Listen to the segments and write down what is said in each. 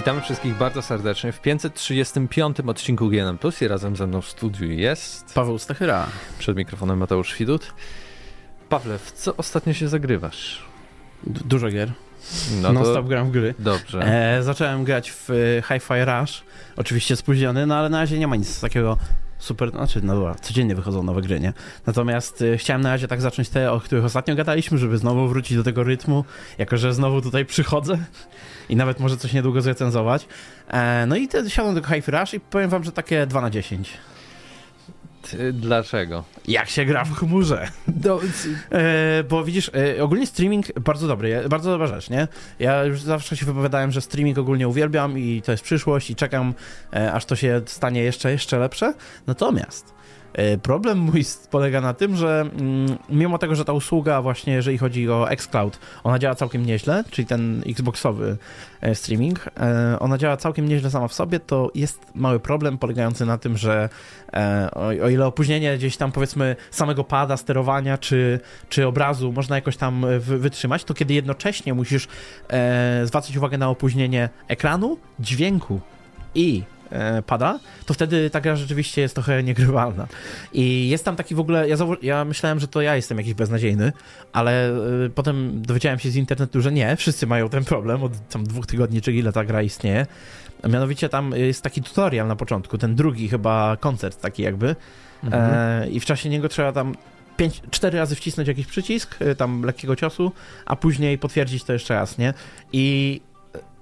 Witamy wszystkich bardzo serdecznie w 535 odcinku GNM Plus i razem ze mną w studiu jest Paweł Stachyra. Przed mikrofonem Mateusz Widut. Pawle, w co ostatnio się zagrywasz? Dużo gier. No non stop gram w gry. Dobrze. E, zacząłem grać w e, Hi-Fi Rush. Oczywiście spóźniony, no ale na razie nie ma nic takiego super, znaczy no dobra, codziennie wychodzą nowe gry, nie? Natomiast y, chciałem na razie tak zacząć te, o których ostatnio gadaliśmy, żeby znowu wrócić do tego rytmu, jako że znowu tutaj przychodzę i nawet może coś niedługo zrecenzować. E, no i te, siadam do Hi-Fi Rush i powiem wam, że takie 2 na 10. Ty, dlaczego? Jak się gra w chmurze. Do, e, bo widzisz, e, ogólnie streaming bardzo dobry, bardzo dobra rzecz, nie? Ja już zawsze się wypowiadałem, że streaming ogólnie uwielbiam i to jest przyszłość i czekam, e, aż to się stanie jeszcze, jeszcze lepsze. Natomiast problem mój polega na tym, że mm, mimo tego, że ta usługa właśnie, jeżeli chodzi o xCloud, ona działa całkiem nieźle, czyli ten xboxowy e, streaming, e, ona działa całkiem nieźle sama w sobie, to jest mały problem polegający na tym, że o ile opóźnienie gdzieś tam powiedzmy samego pada, sterowania czy, czy obrazu można jakoś tam wytrzymać, to kiedy jednocześnie musisz zwracać uwagę na opóźnienie ekranu, dźwięku i E, pada, to wtedy ta gra rzeczywiście jest trochę niegrywalna. I jest tam taki w ogóle, ja, ja myślałem, że to ja jestem jakiś beznadziejny, ale y, potem dowiedziałem się z internetu, że nie, wszyscy mają ten problem od tam dwóch tygodni, czy ile ta gra istnieje. Mianowicie tam jest taki tutorial na początku, ten drugi chyba koncert taki jakby mhm. e, i w czasie niego trzeba tam pięć, cztery razy wcisnąć jakiś przycisk, tam lekkiego ciosu, a później potwierdzić to jeszcze raz, nie? I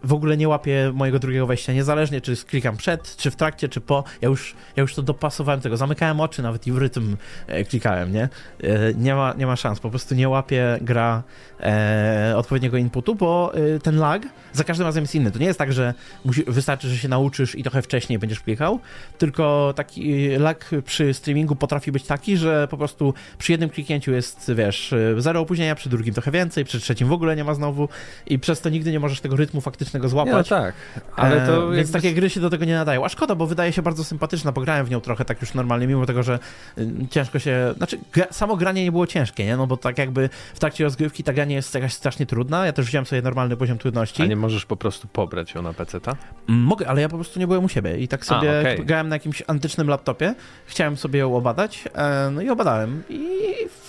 w ogóle nie łapię mojego drugiego wejścia, niezależnie czy klikam przed, czy w trakcie, czy po, ja już, ja już to dopasowałem tego, zamykałem oczy nawet i w rytm e, klikałem, nie? E, nie, ma, nie ma szans, po prostu nie łapie gra e, odpowiedniego inputu, bo e, ten lag za każdym razem jest inny. To nie jest tak, że musi, wystarczy, że się nauczysz i trochę wcześniej będziesz klikał, tylko taki lag przy streamingu potrafi być taki, że po prostu przy jednym kliknięciu jest, wiesz, zero opóźnienia, przy drugim trochę więcej, przy trzecim w ogóle nie ma znowu i przez to nigdy nie możesz tego rytmu faktycznie go złapać. No tak, ale to... E, więc takie gry się do tego nie nadają. A szkoda, bo wydaje się bardzo sympatyczna, pograłem w nią trochę tak już normalnie, mimo tego, że y, ciężko się... Znaczy, samo granie nie było ciężkie, nie? No bo tak jakby w trakcie rozgrywki ta gra nie jest jakaś strasznie trudna. Ja też wziąłem sobie normalny poziom trudności. A nie możesz po prostu pobrać ją na PC-ta? Mm, mogę, ale ja po prostu nie byłem u siebie i tak sobie A, okay. grałem na jakimś antycznym laptopie. Chciałem sobie ją obadać, e, no i obadałem. I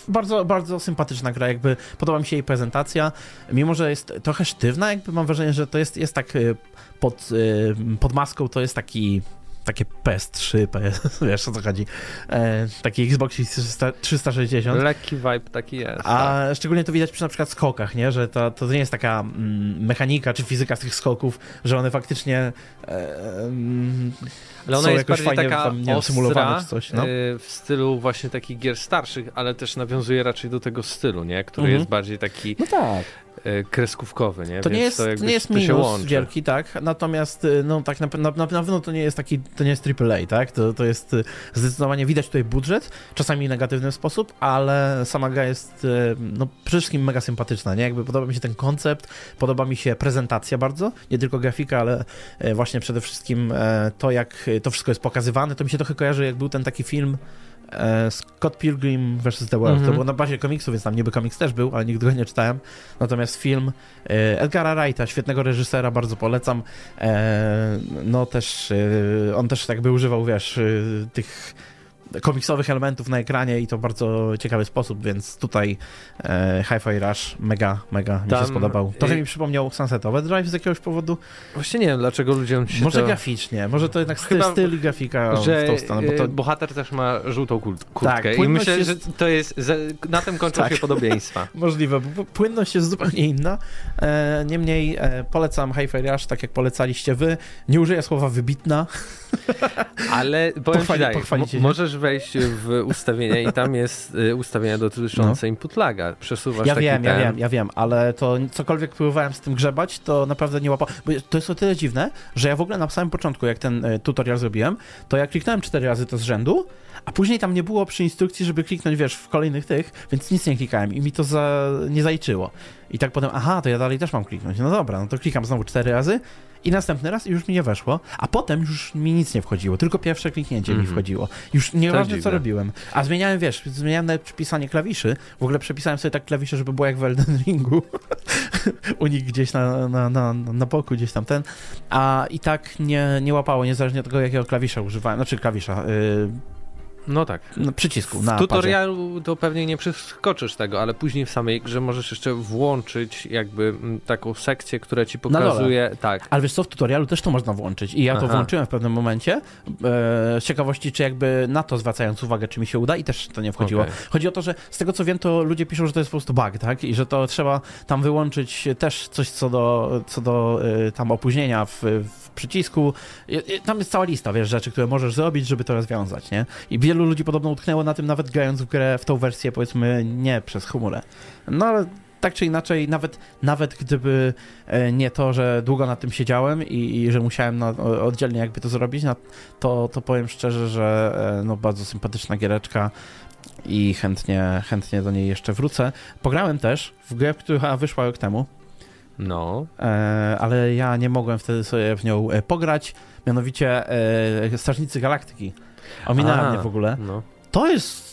bardzo, bardzo sympatyczna gra, jakby podoba mi się jej prezentacja, mimo że jest trochę sztywna, jakby mam wrażenie, że to jest, jest tak y, pod, y, pod maską, to jest taki takie PS3, PS, wiesz o co chodzi, e, taki Xbox 360. Lekki vibe taki jest. A tak. szczególnie to widać przy na przykład skokach, nie? że to, to nie jest taka mm, mechanika czy fizyka z tych skoków, że one faktycznie e, mm, ale ona jest bardziej fajnie, taka tam, nie ostra, coś, no? Y, w stylu właśnie takich gier starszych, ale też nawiązuje raczej do tego stylu, nie? Który mhm. jest bardziej taki no tak. Y, kreskówkowy, nie? To Więc nie jest, to nie jest minus wielki, tak? Natomiast y, no tak na, na, na pewno to nie jest taki, to nie jest AAA, tak? To, to jest zdecydowanie widać tutaj budżet, czasami w negatywny sposób, ale sama gra jest no przede wszystkim mega sympatyczna, nie? Jakby podoba mi się ten koncept, podoba mi się prezentacja bardzo, nie tylko grafika, ale właśnie przede wszystkim to, jak to wszystko jest pokazywane, to mi się trochę kojarzy, jak był ten taki film e, Scott Pilgrim vs. The World. Mm -hmm. To mhm. było na bazie komiksu, więc tam niby komiks też był, ale nigdy go nie czytałem. Natomiast film e, Edgara Wrighta, świetnego reżysera, bardzo polecam. E, no też, on też jakby używał, wiesz, tych komiksowych elementów na ekranie i to w bardzo ciekawy sposób, więc tutaj e, Hi-Fi Rush mega, mega mi się spodobał. Trochę i... mi przypomniał Sunset Overdrive z jakiegoś powodu. Właśnie nie wiem, dlaczego ludziom się Może to... graficznie, może to jednak styl, styl i grafika że w tą stronę. Bo to... bohater też ma żółtą kurtkę tak, i myślę, jest... że to jest, na tym kończą tak. się podobieństwa. Możliwe, bo płynność jest zupełnie inna. E, niemniej e, polecam Hi-Fi Rush, tak jak polecaliście wy. Nie użyję słowa wybitna. Ale powiem Pochwali, ci tak, możesz wejść w ustawienia i tam jest y, ustawienia dotyczące no. input laga. Przesuwasz Ja wiem, ten... ja wiem, ja wiem, ale to cokolwiek próbowałem z tym grzebać, to naprawdę nie łapał. Bo to jest o tyle dziwne, że ja w ogóle na samym początku, jak ten y, tutorial zrobiłem, to ja kliknąłem cztery razy to z rzędu, a później tam nie było przy instrukcji, żeby kliknąć, wiesz, w kolejnych tych, więc nic nie klikałem i mi to za... nie zaliczyło. I tak potem, aha, to ja dalej też mam kliknąć. No dobra, no to klikam znowu cztery razy i następny raz i już mi nie weszło, a potem już mi nic nie wchodziło, tylko pierwsze kliknięcie mm -hmm. mi mhm. wchodziło. Już nieważne co robiłem. A zmieniałem, wiesz, zmieniałem nawet przypisanie klawiszy, w ogóle przepisałem sobie tak klawisze, żeby było jak w Elden Ringu. U nich gdzieś na, na, na, na boku, gdzieś tam ten. A i tak nie, nie łapało, niezależnie od tego, jakiego klawisza używałem, znaczy klawisza, yy, no tak. No, przycisku na W tutorialu to pewnie nie przeskoczysz tego, ale później w samej grze możesz jeszcze włączyć jakby mm, taką sekcję, która ci pokazuje... Tak. Ale wiesz co, w tutorialu też to można włączyć i ja Aha. to włączyłem w pewnym momencie e, z ciekawości, czy jakby na to zwracając uwagę, czy mi się uda i też to nie wchodziło. Okay. Chodzi o to, że z tego co wiem, to ludzie piszą, że to jest po prostu bug, tak? I że to trzeba tam wyłączyć też coś co do, co do e, tam opóźnienia w, w przycisku. Tam jest cała lista, wiesz, rzeczy, które możesz zrobić, żeby to rozwiązać, nie? I wielu ludzi podobno utknęło na tym, nawet grając w grę w tą wersję, powiedzmy, nie przez humorę. No ale tak czy inaczej, nawet, nawet gdyby e, nie to, że długo nad tym siedziałem i, i że musiałem na, oddzielnie jakby to zrobić, to, to powiem szczerze, że e, no, bardzo sympatyczna giereczka i chętnie, chętnie do niej jeszcze wrócę. Pograłem też w grę, która wyszła rok temu. No. E, ale ja nie mogłem wtedy sobie w nią pograć, mianowicie e, Strażnicy Galaktyki. Ominęła mnie w ogóle. No. To jest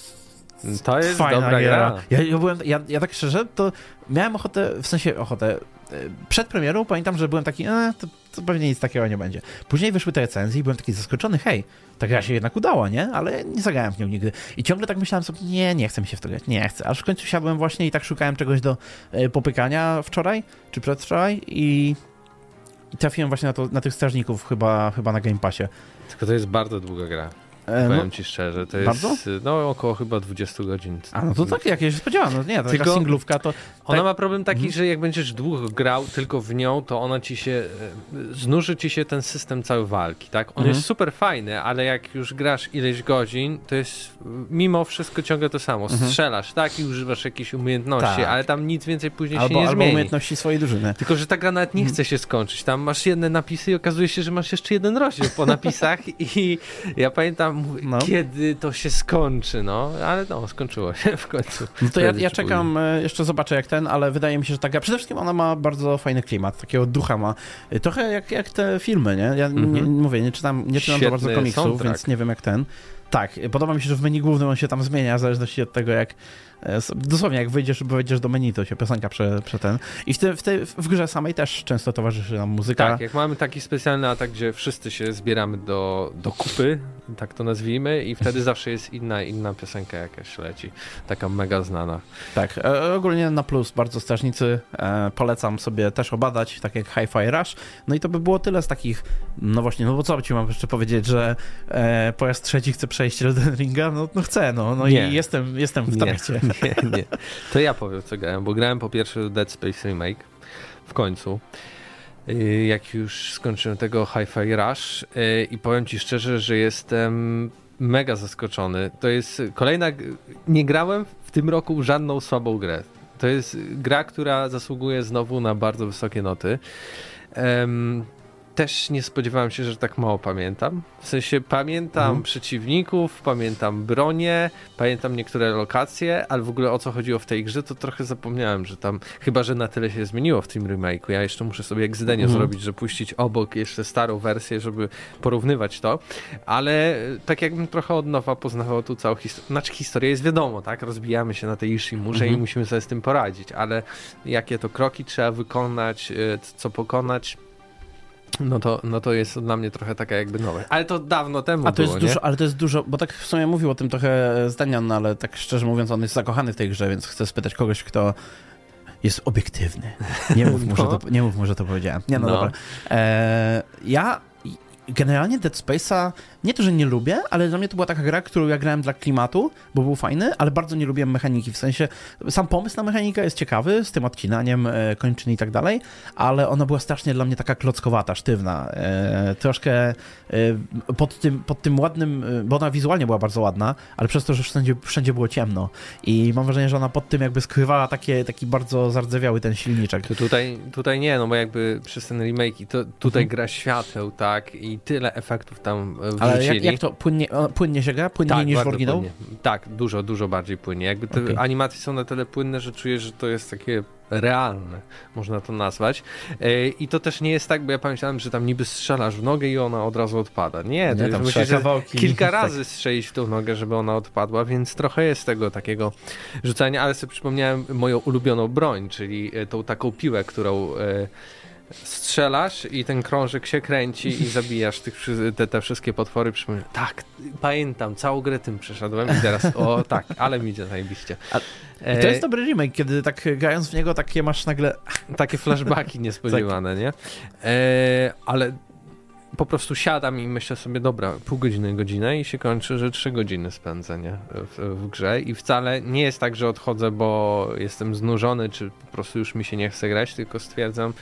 to jest fajna dobra gra. Ja, ja, byłem, ja, ja tak szczerze, to miałem ochotę, w sensie ochotę, e, przed premierą pamiętam, że byłem taki, e, to, to, pewnie nic takiego nie będzie. Później wyszły te recenzje i byłem taki zaskoczony, hej, ta gra się jednak udała, nie? Ale nie zagrałem w nią nigdy. I ciągle tak myślałem sobie, nie, nie chcę mi się w to grać, nie chcę. Aż w końcu siadłem właśnie i tak szukałem czegoś do e, popykania wczoraj, czy przedwczoraj i, i trafiłem właśnie na, to, na tych strażników chyba, chyba na Game Passie. Tylko to jest bardzo długa gra. E, Powiem no, ci szczerze, to jest bardzo? no około chyba 20 godzin. A no to tak, jak ja się spodziewałem, no nie, tylko singlówka to... Ona tak... ma problem taki, hmm. że jak będziesz długo grał tylko w nią, to ona ci się, e, znuży ci się ten system cały walki, tak? On hmm. jest super fajny, ale jak już grasz ileś godzin, to jest mimo wszystko ciągle to samo. Mhm. Strzelasz, tak? I używasz jakichś umiejętności, tak. ale tam nic więcej później albo, się nie albo zmieni. umiejętności swojej drużyny. Tylko, że ta gra nawet nie mhm. chce się skończyć. Tam masz jedne napisy i okazuje się, że masz jeszcze jeden rozdział po napisach i ja pamiętam, no. kiedy to się skończy, no, ale no, skończyło się w końcu. No to ja, ja czekam, e, jeszcze zobaczę jak ten, ale wydaje mi się, że taka, przede wszystkim ona ma bardzo fajny klimat, takiego ducha ma, e, trochę jak, jak te filmy, nie? Ja mm -hmm. nie, mówię, nie czytam, nie czytam za bardzo komiksów, soundtrack. więc nie wiem jak ten. Tak, podoba mi się, że w menu głównym on się tam zmienia, w zależności od tego, jak e, dosłownie jak wyjdziesz, wejdziesz do menu, to się piosenka prze, prze ten. I w, te, w, te, w grze samej też często towarzyszy nam muzyka. Tak, jak mamy taki specjalny atak, gdzie wszyscy się zbieramy do, do kupy, tak to nazwijmy, i wtedy zawsze jest inna, inna piosenka jakaś leci, taka mega znana. Tak, e, ogólnie na plus bardzo strażnicy, e, polecam sobie też obadać, tak jak Hi-Fi Rush. No i to by było tyle z takich, no właśnie, no bo co ci mam jeszcze powiedzieć, że e, pojazd trzeci chce przejść Elden Ringa? No, no chcę, no, no nie. i jestem, jestem w trakcie. Nie, nie, nie. To ja powiem, co grałem, bo grałem po pierwsze Dead Space Remake w końcu. Y, jak już skończyłem tego Hi-Fi Rush y, i powiem ci szczerze, że jestem mega zaskoczony. To jest kolejna. Nie grałem w tym roku żadną słabą grę. To jest gra, która zasługuje znowu na bardzo wysokie noty też nie spodziewałem się, że tak mało pamiętam. W sensie pamiętam mhm. przeciwników, pamiętam bronie, pamiętam niektóre lokacje, ale w ogóle o co chodziło w tej grze, to trochę zapomniałem, że tam, chyba że na tyle się zmieniło w tym remake'u. Ja jeszcze muszę sobie Exdenio mhm. zrobić, że puścić obok jeszcze starą wersję, żeby porównywać to, ale tak jakbym trochę od nowa poznawał tu całą historię. Znaczy historia jest wiadomo, tak? Rozbijamy się na tej Ishimurze mhm. i musimy sobie z tym poradzić, ale jakie to kroki trzeba wykonać, e, co pokonać, no to, no to jest dla mnie trochę taka jakby nowe. Ale to dawno temu A to było, jest dużo, ale to jest dużo, bo tak w sumie mówił o tym trochę Zdanian, no ale tak szczerze mówiąc on jest zakochany w tej grze, więc chcę spytać kogoś, kto jest obiektywny. Nie mów, no. może, to, nie mów, może to powiedziałem. Nie, no, no. dobra. E, ja generalnie Dead Space'a nie to, że nie lubię, ale dla mnie to była taka gra, którą ja grałem dla klimatu, bo był fajny, ale bardzo nie lubiłem mechaniki. W sensie sam pomysł na mechanikę jest ciekawy, z tym odcinaniem e, kończyn i tak dalej, ale ona była strasznie dla mnie taka klockowata, sztywna. E, troszkę e, pod, tym, pod tym ładnym, bo ona wizualnie była bardzo ładna, ale przez to, że wszędzie, wszędzie było ciemno. I mam wrażenie, że ona pod tym jakby skrywała takie, taki bardzo zardzewiały ten silniczek. To tutaj, tutaj nie, no bo jakby przez ten remake to tutaj mhm. gra świateł, tak, i i tyle efektów tam wrzucili. Ale jak, jak to płynnie, płynnie się gra? Płynniej tak, niż w oryginał? Płynnie. Tak, dużo, dużo bardziej płynnie. Jakby te okay. animacje są na tyle płynne, że czujesz, że to jest takie realne, można to nazwać. E, I to też nie jest tak, bo ja pamiętałem, że tam niby strzelasz w nogę i ona od razu odpada. Nie, to nie, musisz kilka razy strzelić w tą nogę, żeby ona odpadła, więc trochę jest tego takiego rzucania, ale sobie przypomniałem moją ulubioną broń, czyli e, tą taką piłę, którą e, strzelasz i ten krążek się kręci i zabijasz tych, te, te wszystkie potwory. Tak, pamiętam, całą grę tym przeszedłem i teraz, o tak, ale mi idzie zajebiście. A, I to jest dobry remake, kiedy tak grając w niego takie masz nagle... Takie flashbacki niespodziewane, tak. nie? E, ale po prostu siadam i myślę sobie, dobra, pół godziny, godzinę i się kończy, że trzy godziny spędzenie w, w, grze i wcale nie jest tak, że odchodzę, bo jestem znużony, czy po prostu już mi się nie chce grać, tylko stwierdzam,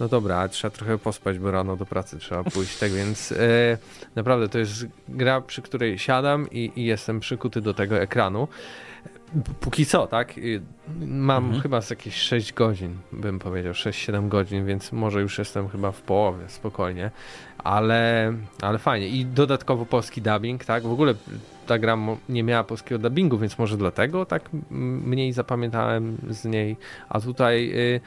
no dobra, trzeba trochę pospać, bo rano do pracy trzeba pójść, tak więc e, naprawdę to jest gra, przy której siadam i, i, jestem przykuty do tego ekranu. Póki co, tak? Mam mhm. chyba z jakieś 6 godzin, bym powiedział, 6-7 godzin, więc może już jestem chyba w połowie, spokojnie, ale, ale fajnie. I dodatkowo polski dubbing, tak? W ogóle ta gra nie miała polskiego dubbingu, więc może dlatego tak mniej zapamiętałem z niej, a tutaj y,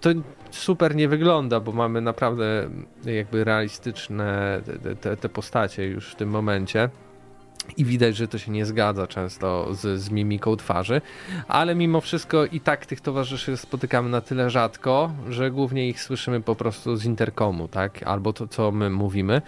to super nie wygląda, bo mamy naprawdę jakby realistyczne te, te, te postacie już w tym momencie. I widać, że to się nie zgadza często z, z mimiką twarzy, ale mimo wszystko i tak tych towarzyszy spotykamy na tyle rzadko, że głównie ich słyszymy po prostu z interkomu, tak? Albo to, co my mówimy.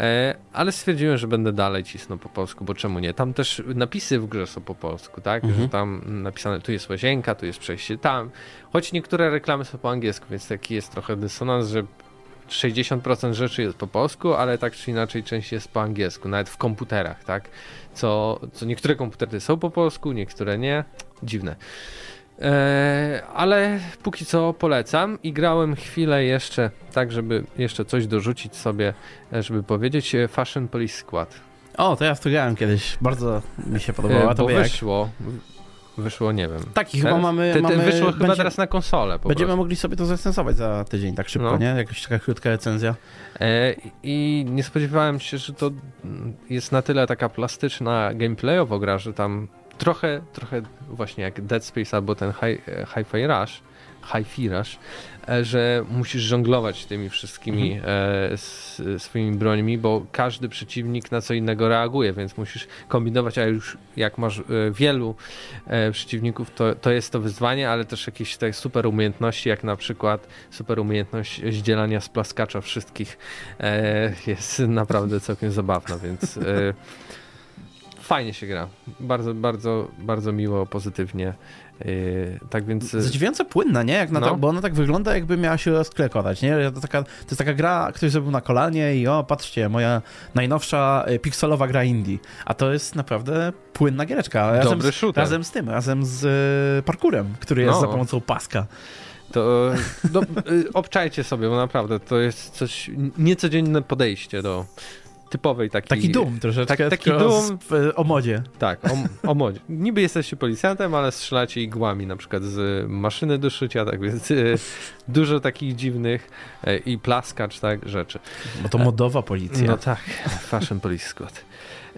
E, ale stwierdziłem, że będę dalej cisnął po polsku, bo czemu nie? Tam też napisy w grze są po polsku, tak? Mhm. Że tam napisane, tu jest łazienka, tu jest przejście tam. Choć niektóre reklamy są po angielsku, więc taki jest trochę dysonans, że 60% rzeczy jest po polsku, ale tak czy inaczej część jest po angielsku, nawet w komputerach, tak? Co, co niektóre komputery są po polsku, niektóre nie. Dziwne. Eee, ale póki co polecam i grałem chwilę jeszcze, tak żeby jeszcze coś dorzucić sobie, e, żeby powiedzieć, e, Fashion Police Squad. O, to ja w to grałem kiedyś, bardzo mi się podobało. E, bo wyszło, Wyszło, nie wiem. Taki chyba mamy... Te, mamy wyszło chyba będzie, teraz na konsolę. Będziemy prostu. mogli sobie to zrecenzować za tydzień, tak szybko, no. nie? Jakaś taka krótka recenzja. E, I nie spodziewałem się, że to jest na tyle taka plastyczna gameplayowo gra, że tam trochę, trochę właśnie jak Dead Space albo ten Hi-Fi Hi Rush, Hi-Fi Rush, E, że musisz żonglować tymi wszystkimi mhm. e, swoimi brońmi, bo każdy przeciwnik na co innego reaguje, więc musisz kombinować, a już jak masz e, wielu e, przeciwników, to, to jest to wyzwanie, ale też jakieś te super umiejętności, jak na przykład super umiejętność zdzielania z plaskacza wszystkich e, jest naprawdę całkiem zabawna, więc e, fajnie się gra. Bardzo, bardzo, bardzo miło, pozytywnie. Yy, tak więc... Zadziwiająco płynna, nie? Jak na no. to, bo ona tak wygląda, jakby miała się rozklekować, nie? To, taka, to jest taka gra, ktoś zrobił na kolanie i o, patrzcie, moja najnowsza y, pikselowa gra indie. A to jest naprawdę płynna giereczka. Razem Dobry shooter. Razem z tym, razem z y, parkurem, który jest no. za pomocą paska. To do, y, obczajcie sobie, bo naprawdę to jest coś niecodzienne podejście do typowej takiej... Taki dum troszeczkę, tak, taki dum w, o modzie. Tak, o, o modzie. Niby jesteście policjantem, ale strzelacie igłami na przykład z maszyny do szycia, tak więc y, dużo takich dziwnych y, i plaskacz, tak, rzeczy. Bo to modowa policja. No tak, Fashion Police Squad.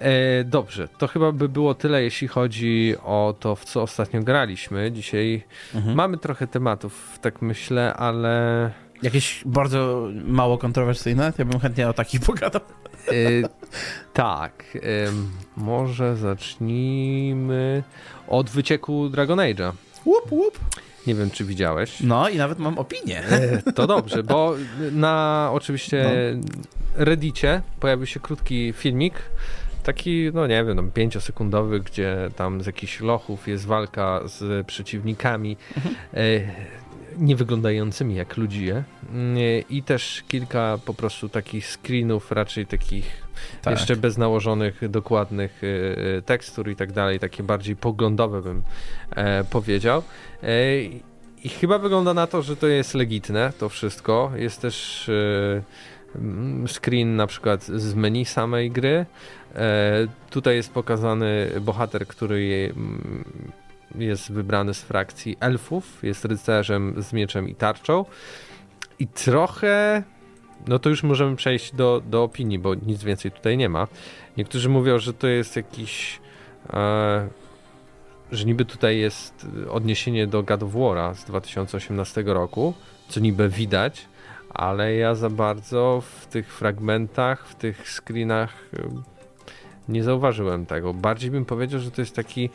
E, dobrze, to chyba by było tyle, jeśli chodzi o to, w co ostatnio graliśmy. Dzisiaj mhm. mamy trochę tematów, tak myślę, ale... Jakieś bardzo mało kontrowersyjne? Ja bym chętnie o takich pogadał. Y, tak. Może zacznijmy od wycieku Dragon Age'a. Łup, łup. Nie wiem, czy widziałeś. No i nawet mam opinię. Y, to dobrze, bo na oczywiście no. Reddicie pojawił się krótki filmik, taki, no nie wiem, no, pięciosekundowy, gdzie tam z jakichś lochów jest walka z przeciwnikami. Mhm niewyglądającymi jak ludzie i też kilka po prostu takich screenów, raczej takich tak. jeszcze bez nałożonych dokładnych e, e, tekstur i tak dalej, takie bardziej poglądowe bym e, powiedział. I chyba wygląda na to, że to jest legitne, to wszystko. Jest też screen na przykład z menu samej gry. Tutaj jest pokazany bohater, który jest wybrany z frakcji elfów, jest rycerzem z mieczem i tarczą. I trochę no to już możemy przejść do, do opinii, bo nic więcej tutaj nie ma. Niektórzy mówią, że to jest jakiś. E, że niby tutaj jest odniesienie do God of War'a z 2018 roku, co niby widać, ale ja za bardzo w tych fragmentach, w tych screenach nie zauważyłem tego. Bardziej bym powiedział, że to jest taki,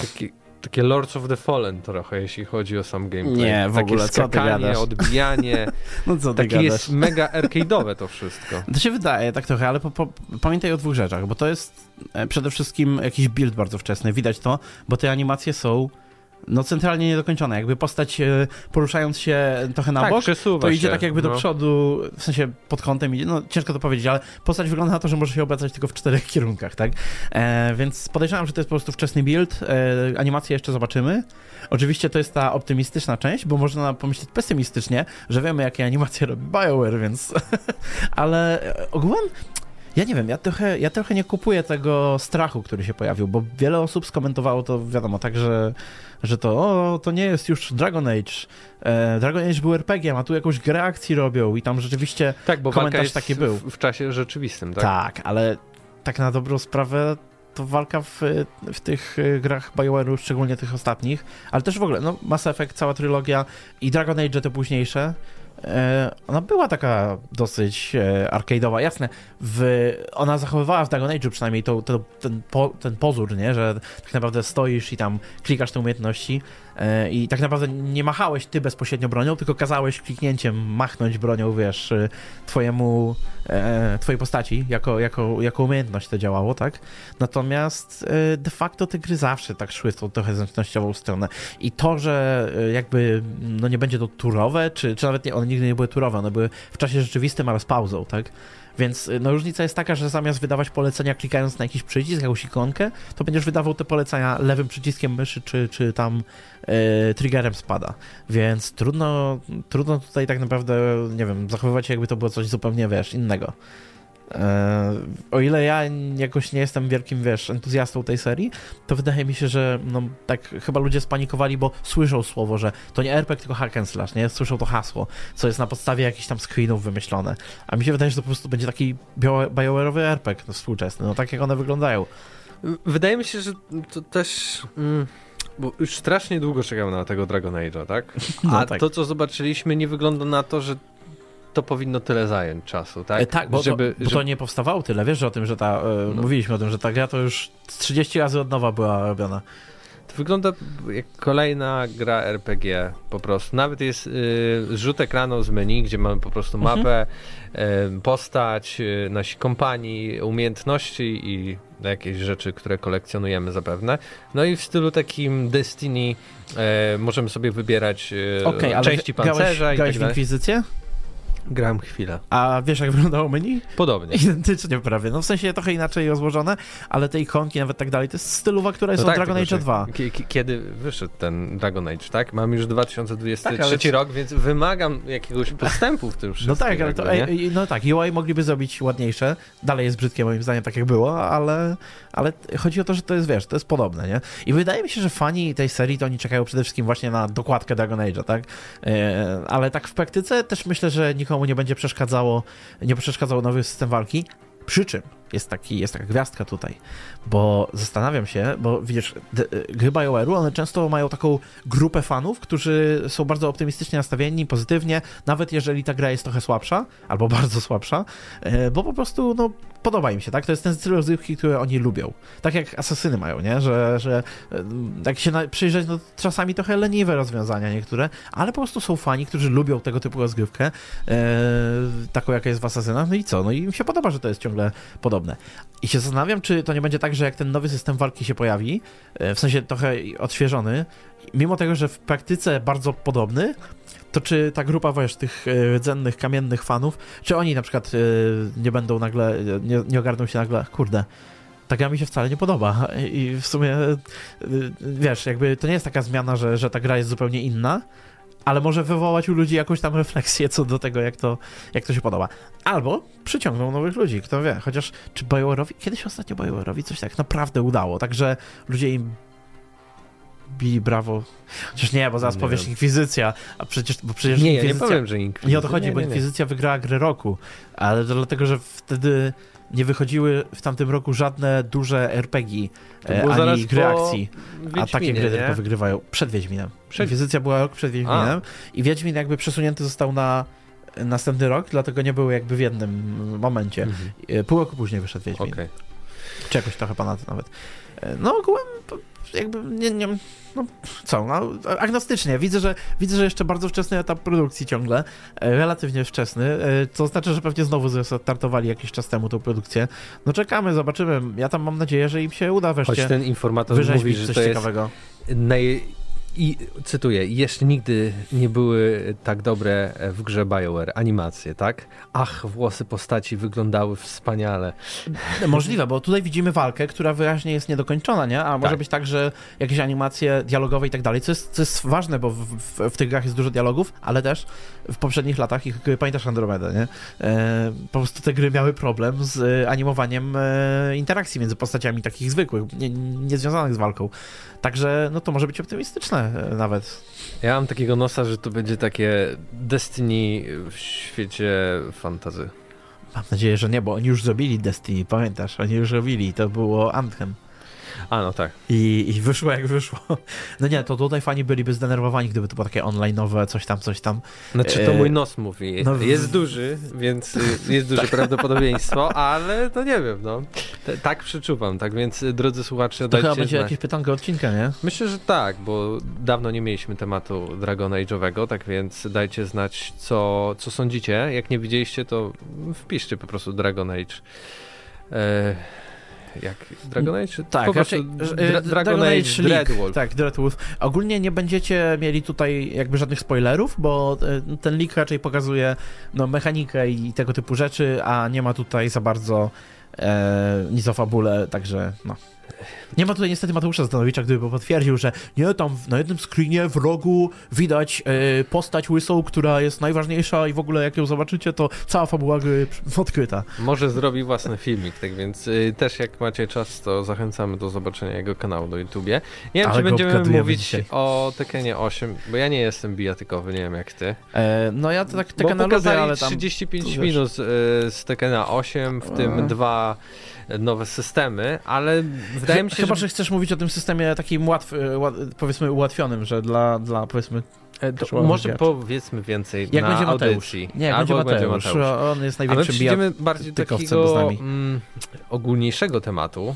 taki takie Lords of the Fallen trochę, jeśli chodzi o sam gameplay. Nie, w takie ogóle, skakanie, odbijanie. no co ty Takie gadasz? jest mega arcade'owe to wszystko. To się wydaje tak trochę, ale po, po, pamiętaj o dwóch rzeczach, bo to jest e, przede wszystkim jakiś build bardzo wczesny, widać to, bo te animacje są no centralnie niedokończone. Jakby postać e, poruszając się trochę na tak, bok, to idzie się, tak jakby no. do przodu, w sensie pod kątem idzie, no ciężko to powiedzieć, ale postać wygląda na to, że może się obracać tylko w czterech kierunkach, tak? E, więc podejrzewam, że to jest po prostu wczesny build, e, animację jeszcze zobaczymy. Oczywiście to jest ta optymistyczna część, bo można pomyśleć pesymistycznie, że wiemy, jakie animacje robi BioWare, więc... ale e, ogółem ja nie wiem, ja trochę, ja trochę nie kupuję tego strachu, który się pojawił, bo wiele osób skomentowało to, wiadomo, tak, że, że to, o, to nie jest już Dragon Age. E, Dragon Age był RPG, a tu jakąś grę akcji robią i tam rzeczywiście tak, bo komentarz jest taki był. W, w czasie rzeczywistym, tak? Tak, ale tak na dobrą sprawę to walka w, w tych e, grach BioWare'u, szczególnie tych ostatnich, ale też w ogóle, no Mass Effect, cała trylogia i Dragon Age te późniejsze, ona była taka dosyć e, arcade'owa. Jasne, w, ona zachowywała w Dragon Age'u przynajmniej to, to, ten, po, ten pozór, nie? że tak naprawdę stoisz i tam klikasz te umiejętności e, i tak naprawdę nie machałeś ty bezpośrednio bronią, tylko kazałeś kliknięciem machnąć bronią, wiesz, twojemu, twojej postaci, jako, jako, jako umiejętność to działało, tak? Natomiast de facto te gry zawsze tak szły w tą trochę zręcznościową stronę i to, że jakby no nie będzie to turowe, czy, czy nawet nie, one nigdy nie były turowe, one były w czasie rzeczywistym, ale z pauzą, tak? Więc no, różnica jest taka, że zamiast wydawać polecenia klikając na jakiś przycisk, jakąś ikonkę, to będziesz wydawał te polecenia lewym przyciskiem myszy, czy, czy tam e, triggerem spada. Więc trudno, trudno tutaj tak naprawdę, nie wiem, zachowywać się jakby to było coś zupełnie, wiesz, innego. E, o ile ja jakoś nie jestem wielkim, wiesz, entuzjastą tej serii, to wydaje mi się, że no, tak chyba ludzie spanikowali, bo słyszą słowo, że to nie RPG, tylko hack and slash, nie? Słyszą to hasło, co jest na podstawie jakichś tam screenów wymyślone. A mi się wydaje, że to po prostu będzie taki BioWare'owy RPG no, współczesny, no tak jak one wyglądają. Wydaje mi się, że to też... Mm bo już strasznie długo czekam na tego Dragon Age'a, tak? A no tak. to, co zobaczyliśmy, nie wygląda na to, że to powinno tyle zająć czasu, tak? E, tak, bo, żeby, to, bo żeby... to nie powstawało tyle, wiesz o tym, że ta, e, no. mówiliśmy o tym, że ta gra to już 30 razy od nowa była robiona. To wygląda jak kolejna gra RPG po prostu. Nawet jest y, rzut ekranu z menu, gdzie mamy po prostu mhm. mapę, y, postać, y, nasi kompanii, umiejętności i jakieś rzeczy, które kolekcjonujemy zapewne. No i w stylu takim Destiny y, możemy sobie wybierać y, okay, części pancerza grałeś, i tak dalej. w Inkwizycję? Grałem chwilę. A wiesz, jak wyglądało menu? Podobnie. Identycznie prawie. No w sensie trochę inaczej rozłożone, ale te ikonki, nawet tak dalej, to jest stylowa, która jest no od tak, Dragon Age 2. Kiedy wyszedł ten Dragon Age, tak? Mam już 2023 tak, ale... rok, więc wymagam jakiegoś postępu w tym wszystkim. No tak, ale to, no tak, UI mogliby zrobić ładniejsze. Dalej jest brzydkie moim zdaniem, tak jak było, ale, ale chodzi o to, że to jest, wiesz, to jest podobne, nie? I wydaje mi się, że fani tej serii to oni czekają przede wszystkim właśnie na dokładkę Dragon Age'a, tak? E, ale tak w praktyce też myślę, że nikomu nikomu nie będzie przeszkadzało, nie przeszkadzał nowy system walki. Przy czym jest, taki, jest taka gwiazdka tutaj, bo zastanawiam się, bo widzisz, gry BioWare'u, one często mają taką grupę fanów, którzy są bardzo optymistycznie nastawieni, pozytywnie, nawet jeżeli ta gra jest trochę słabsza, albo bardzo słabsza, e, bo po prostu, no, podoba im się, tak? To jest ten styl rozrywki, który oni lubią. Tak jak asasyny mają, nie? Że, że e, jak się przyjrzeć, no czasami trochę leniwe rozwiązania niektóre, ale po prostu są fani, którzy lubią tego typu rozgrywkę, e, taką jaka jest w asasynach, no i co? No i im się podoba, że to jest ciągle podobne. I się zastanawiam, czy to nie będzie tak, że jak ten nowy system walki się pojawi, e, w sensie trochę odświeżony, mimo tego, że w praktyce bardzo podobny, to czy ta grupa, wiesz, tych rdzennych, kamiennych fanów, czy oni na przykład e, nie będą nagle, nie, nie ogarną się nagle, kurde, ta gra mi się wcale nie podoba i w sumie, e, wiesz, jakby to nie jest taka zmiana, że, że ta gra jest zupełnie inna, ale może wywołać u ludzi jakąś tam refleksję co do tego, jak to, jak to się podoba. Albo przyciągną nowych ludzi, kto wie. Chociaż czy BioWare'owi, kiedyś ostatnio BioWare'owi coś tak naprawdę udało, także ludzie im Billy Bravo. Chociaż nie, bo zaraz nie powiesz. Inkwizycja, a przecież, bo przecież Nie, ja nie powiem, że Inkwizycja. Nie o to chodzi, nie, bo Inkwizycja wygrała grę roku, ale to dlatego, że wtedy nie wychodziły w tamtym roku żadne duże RPG, e, ani gry akcji, a takie gry nie? tylko wygrywają przed Wiedźminem. Przed... Inkwizycja była rok przed Wiedźminem a. i Wiedźmin jakby przesunięty został na następny rok, dlatego nie były jakby w jednym momencie. Mhm. E, pół roku później wyszedł Wiedźmin. Okay. Czy jakoś trochę ponad nawet. E, no ogółem jakby nie, nie no co, no, agnostycznie. Widzę że, widzę, że jeszcze bardzo wczesny etap produkcji ciągle, e, relatywnie wczesny, co znaczy, że pewnie znowu startowali jakiś czas temu tą produkcję. No czekamy, zobaczymy. Ja tam mam nadzieję, że im się uda wreszcie Choć ten informator mówi, że to ciekawego. jest naj i cytuję, jeszcze nigdy nie były tak dobre w grze BioWare animacje, tak? Ach, włosy postaci wyglądały wspaniale. Możliwe, bo tutaj widzimy walkę, która wyraźnie jest niedokończona, nie? A może tak. być tak, że jakieś animacje dialogowe i tak dalej, co jest, co jest ważne, bo w, w, w, tych grach jest dużo dialogów, ale też w poprzednich latach, ich, pamiętasz Andromeda, nie? E, po prostu te gry miały problem z animowaniem e, interakcji między postaciami takich zwykłych, nie, nie z walką. Także no to może być optymistyczne nawet. Ja mam takiego nosa, że to będzie takie Destiny w świecie fantazy. Mam nadzieję, że nie, bo oni już zrobili Destiny, pamiętasz? Oni już robili, to było Anthem. A, no tak. I, I wyszło jak wyszło. No nie, to tutaj fani byliby zdenerwowani, gdyby to było takie online'owe, coś tam, coś tam. Znaczy to e, mój nos mówi. No, jest duży, więc y, jest duże tak. prawdopodobieństwo, ale to nie wiem, no. tak przeczuwam, tak więc y, drodzy słuchacze, To chyba będzie znać. jakieś pytanko odcinka, nie? Myślę, że tak, bo dawno nie mieliśmy tematu Dragon Age'owego, tak więc dajcie znać, co, co sądzicie. Jak nie widzieliście, to wpiszcie po prostu Dragon Age. E jak Dragon Age? Tak, raczej, Dra Dragon, Dragon Age, Age Dreadwolf. Tak, Dreadwolf. Ogólnie nie będziecie mieli tutaj jakby żadnych spoilerów, bo e, ten leak raczej pokazuje no, mechanikę i tego typu rzeczy, a nie ma tutaj za bardzo e, nic o fabule, także no. Nie ma tutaj niestety Mateusza Zdanowicza, gdyby potwierdził, że nie, tam na jednym screenie w rogu widać e, postać łysą, która jest najważniejsza i w ogóle jak ją zobaczycie, to cała fabuła gry odkryta. Może zrobi własny filmik, tak więc y, też jak macie czas, to zachęcamy do zobaczenia jego kanału na YouTubie. Nie wiem, Ale czy będziemy mówić dzisiaj. o Tekenie 8, bo ja nie jestem bijatykowy, nie wiem jak ty. E, no ja to tak Tekena lubię, ale tam... 35 minut y, z Tekena 8, w tym A. dwa nowe systemy, ale wydaje mi się, Chyba, że... że chcesz mówić o tym systemie takim łatw, powiedzmy ułatwionym, że dla, dla powiedzmy e, to może powiedzmy więcej jak na będzie Mateusz. audycji. Nie, jak będzie Mateusz. będzie Mateusz. On jest największym przejdziemy bardziej takiego mm, ogólniejszego tematu.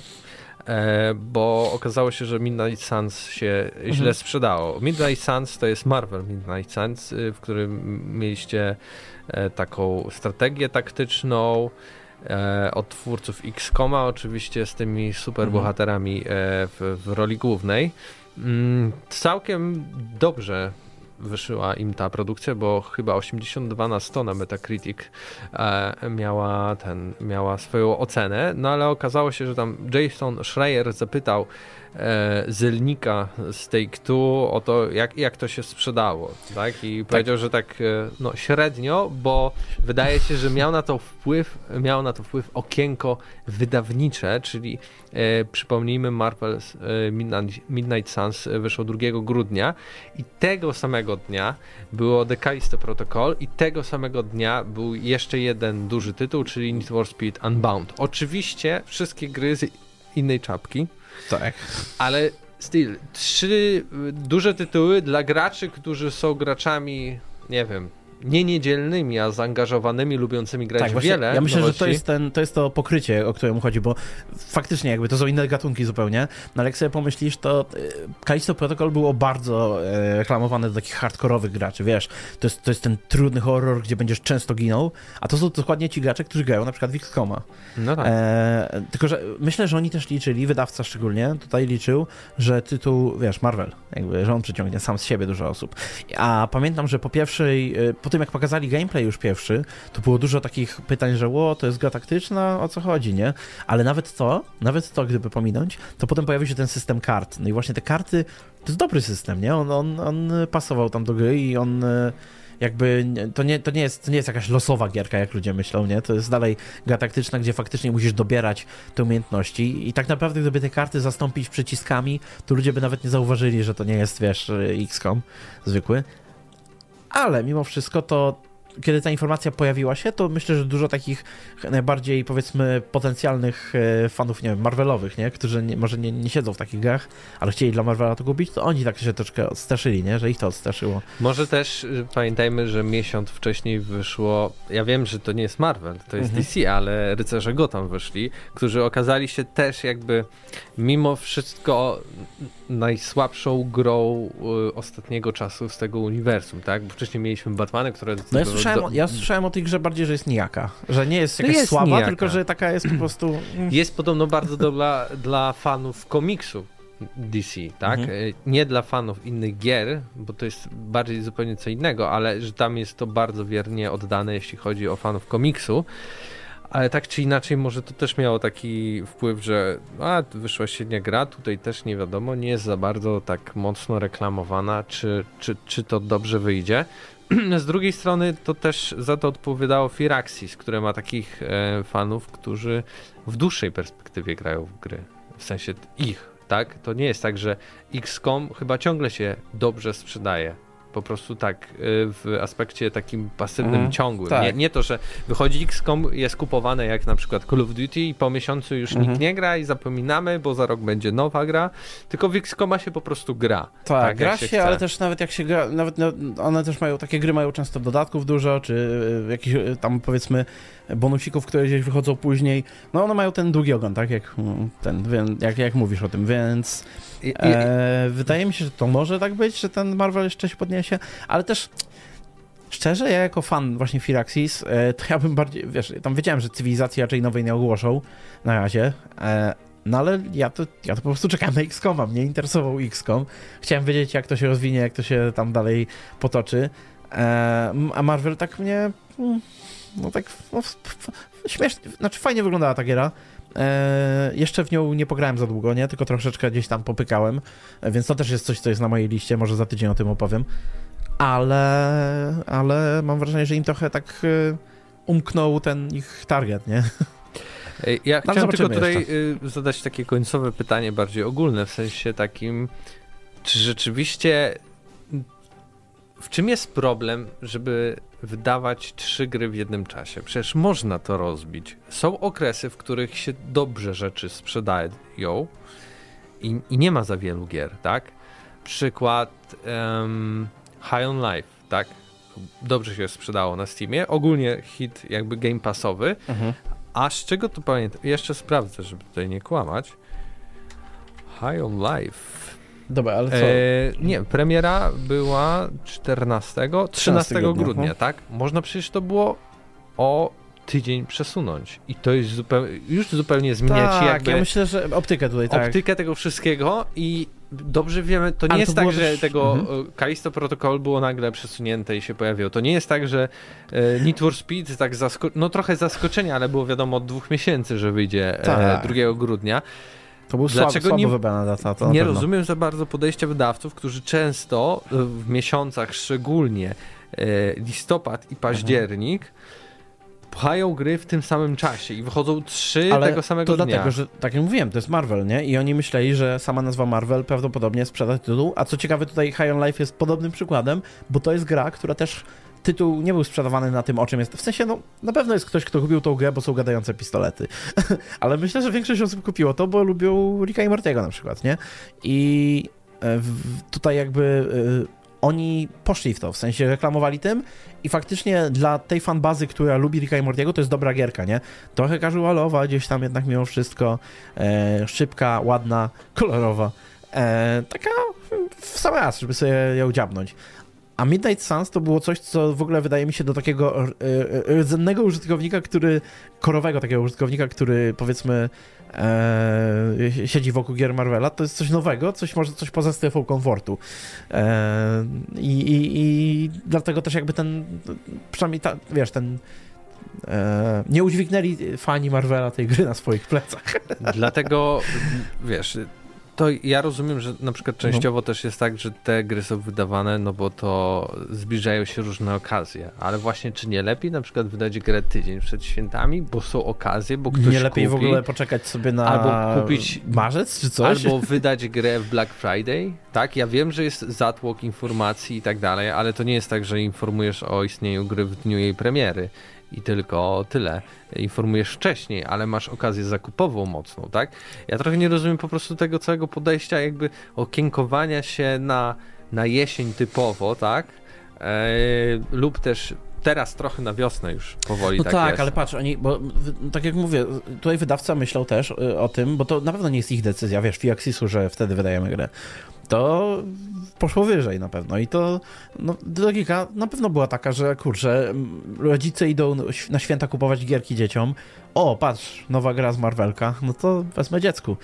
E, bo okazało się, że Midnight Suns się mhm. źle sprzedało. Midnight Suns to jest Marvel Midnight Suns, y, w którym mieliście e, taką strategię taktyczną, e, od twórców X-Koma, oczywiście z tymi superbohaterami mhm. e, w, w roli głównej. Mm, całkiem dobrze wyszła im ta produkcja, bo chyba 82 na 100 na Metacritic e, miała, ten, miała swoją ocenę, no ale okazało się, że tam Jason Schreier zapytał Zelnika z Take-Two o to, jak, jak to się sprzedało, tak? I tak. powiedział, że tak e, no, średnio, bo wydaje się, że miał na to wpływ, miał na to wpływ okienko wydawnicze, czyli e, przypomnijmy Marvel e, Midnight, Midnight Suns wyszło 2 grudnia i tego samego dnia było The Callisto Protocol i tego samego dnia był jeszcze jeden duży tytuł, czyli Need for Speed Unbound. Oczywiście wszystkie gry z innej czapki, tak. Ale still, trzy duże tytuły dla graczy, którzy są graczami, nie wiem, nie niedzielnymi, a zaangażowanymi, lubiącymi grać tak, właśnie, wiele. Ja myślę, nowości. że to jest, ten, to jest to pokrycie, o któremu chodzi, bo faktycznie jakby to są inne gatunki zupełnie, no ale jak sobie pomyślisz, to Kalisto y, Protocol było bardzo e, reklamowane do takich hardkorowych graczy, wiesz, to jest, to jest ten trudny horror, gdzie będziesz często ginął, a to są dokładnie ci gracze, którzy grają na przykład w XCOMa. No tak. E, tylko, że myślę, że oni też liczyli, wydawca szczególnie, tutaj liczył, że tytuł, wiesz, Marvel, jakby, że on przyciągnie sam z siebie dużo osób. A pamiętam, że po pierwszej, e, po tym jak pokazali gameplay już pierwszy, to było dużo takich pytań, że ło, to jest gra taktyczna, o co chodzi, nie? Ale nawet to, nawet to, gdyby pominąć, to potem pojawił się ten system kart. No i właśnie te karty, to jest dobry system, nie? On, on, on pasował tam do gry i on jakby to nie, to, nie jest, to nie jest jakaś losowa gierka, jak ludzie myślą, nie? To jest dalej gra taktyczna, gdzie faktycznie musisz dobierać te umiejętności i tak naprawdę gdyby te karty zastąpić przyciskami, to ludzie by nawet nie zauważyli, że to nie jest, wiesz, XCOM zwykły. Ale mimo wszystko to kiedy ta informacja pojawiła się, to myślę, że dużo takich najbardziej, powiedzmy, potencjalnych e, fanów, nie wiem, Marvelowych, nie? Którzy nie, może nie, nie siedzą w takich grach, ale chcieli dla Marvela to kupić, to oni tak się troszkę odstraszyli, nie? Że ich to odstraszyło. Może też y, pamiętajmy, że miesiąc wcześniej wyszło, ja wiem, że to nie jest Marvel, to jest mhm. DC, ale Rycerze Gotham wyszli, którzy okazali się też jakby mimo wszystko najsłabszą grą y, ostatniego czasu z tego uniwersum, tak? Bo wcześniej mieliśmy Batmany, które... No ja słyszałem, do... ja słyszałem o tej grze bardziej, że jest nijaka, że nie jest jakaś no jest słaba, nijaka. tylko że taka jest po prostu... Mm. Jest podobno bardzo dobra dla fanów komiksu DC, tak? Mhm. Nie dla fanów innych gier, bo to jest bardziej zupełnie co innego, ale że tam jest to bardzo wiernie oddane, jeśli chodzi o fanów komiksu. Ale tak czy inaczej, może to też miało taki wpływ, że a, wyszła średnia gra, tutaj też nie wiadomo, nie jest za bardzo tak mocno reklamowana, czy, czy, czy to dobrze wyjdzie. Z drugiej strony to też za to odpowiadało Firaxis, które ma takich e, fanów, którzy w dłuższej perspektywie grają w gry. W sensie ich, tak? To nie jest tak, że XCOM chyba ciągle się dobrze sprzedaje po prostu tak y, w aspekcie takim pasywnym, mm, ciągłym. Tak. Nie, nie, to, że wychodzi XCOM, jest kupowane jak na przykład Call of Duty i po miesiącu już nikt nie gra i zapominamy, bo za rok będzie nowa gra, tylko w XCOMa się po prostu gra. Tak, tak gra się, się ale też nawet jak się gra, nawet no, one też mają, takie gry mają często dodatków dużo, czy y, jakiś y, tam powiedzmy bonusików, które gdzieś wychodzą później, no one mają ten długi ogon, tak, jak mm, ten, jak, jak mówisz o tym, więc i, i, e, wydaje mi się, że to może tak być, że ten Marvel jeszcze się podniesie, ale też szczerze, ja jako fan właśnie Firaxis, e, to ja bym bardziej, wiesz, tam wiedziałem, że cywilizacji raczej nowej nie ogłoszą na razie, e, no ale ja to, ja to po prostu czekałem na XCOM, a mnie interesował XCOM. Chciałem wiedzieć, jak to się rozwinie, jak to się tam dalej potoczy. E, a Marvel tak mnie, mm, no tak, no, śmiesznie, znaczy fajnie wyglądała ta giera. E, jeszcze w nią nie pograłem za długo, nie? Tylko troszeczkę gdzieś tam popykałem, więc to też jest coś, co jest na mojej liście, może za tydzień o tym opowiem. Ale, ale mam wrażenie, że im trochę tak e, umknął ten ich target, nie? Ja Tam chciałem tylko tutaj jeszcze. Zadać takie końcowe pytanie bardziej ogólne, w sensie takim, czy rzeczywiście w czym jest problem, żeby wydawać trzy gry w jednym czasie? Przecież można to rozbić. Są okresy, w których się dobrze rzeczy sprzedają i, i nie ma za wielu gier, tak? Przykład um, High on Life, tak? Dobrze się sprzedało na Steamie. Ogólnie hit jakby game passowy. Mhm. A z czego to pamiętam? Jeszcze sprawdzę, żeby tutaj nie kłamać. High on Life Dobra, ale co? E, nie, premiera była 14, 13 grudnia, grudnia, tak? Można przecież to było o tydzień przesunąć. I to jest zupełnie, już zupełnie zmieniać tak, jakby... ja myślę, że optykę tutaj, tak. Optykę tego wszystkiego i dobrze wiemy, to nie Ale jest to tak, że też... tego mhm. Kalisto Protocol było nagle przesunięte i się pojawiło. To nie jest tak, że e, Need for Speed tak zasko... no trochę zaskoczenia, ale było wiadomo od dwóch miesięcy, że wyjdzie e, tak. 2 grudnia. To był Dlaczego słabo, słabo wybrana data. To nie rozumiem za bardzo podejścia wydawców, którzy często w miesiącach, szczególnie e, listopad i październik, mhm. pchają gry w tym samym czasie i wychodzą trzy Ale tego samego to dnia. dlatego, że tak jak mówiłem, to jest Marvel, nie? I oni myśleli, że sama nazwa Marvel prawdopodobnie sprzeda tytuł, a co ciekawe tutaj High on Life jest podobnym przykładem, bo to jest gra, która też tytuł nie był sprzedawany na tym, o czym jest. W sensie, no, na pewno jest ktoś, kto kupił tą grę, bo są gadające pistolety. Ale myślę, że większość osób kupiło to, bo lubią Ricka i Mortiego na przykład, nie? I e, tutaj jakby e, oni poszli w to, w sensie reklamowali tym i faktycznie dla tej fanbazy, która lubi Ricka i Mortiego, to jest dobra gierka, nie? Trochę casualowa, gdzieś tam jednak mimo wszystko, e, szybka, ładna, kolorowa. E, taka w sam raz, żeby sobie ją dziabnąć. A Midnight Suns to było coś, co w ogóle wydaje mi się do takiego e, e, rdzennego użytkownika, który, korowego takiego użytkownika, który powiedzmy e, siedzi wokół gier Marvela, to jest coś nowego, coś może coś poza strefą komfortu. E, i, i, I dlatego też jakby ten, przynajmniej ta, wiesz, ten e, nie udźwignęli fani Marvela tej gry na swoich plecach. Dlatego, wiesz, to ja rozumiem, że na przykład no. częściowo no. też jest tak, że te gry są wydawane, no bo to zbliżają się różne okazje, ale właśnie czy nie lepiej na przykład wydać grę tydzień przed świętami, bo są okazje, bo ktoś Nie lepiej kupi, w ogóle poczekać sobie na albo kupić marzec czy coś? Albo wydać grę w Black Friday, tak? Ja wiem, że jest zatłok informacji i tak dalej, ale to nie jest tak, że informujesz o istnieniu gry w dniu jej premiery i tylko tyle. Informujesz wcześniej, ale masz okazję zakupową mocną, tak? Ja trochę nie rozumiem po prostu tego całego podejścia, jakby okienkowania się na, na jesień typowo, tak? Eee, lub też teraz trochę na wiosnę już powoli no tak, tak ale patrz, oni, bo tak jak mówię, tutaj wydawca myślał też y, o tym, bo to na pewno nie jest ich decyzja, wiesz, Fiaxisu, że wtedy wydajemy grę to poszło wyżej na pewno. I to no, logika na pewno była taka, że kurczę, rodzice idą na święta kupować gierki dzieciom. O, patrz, nowa gra z Marvelka, no to wezmę dziecku.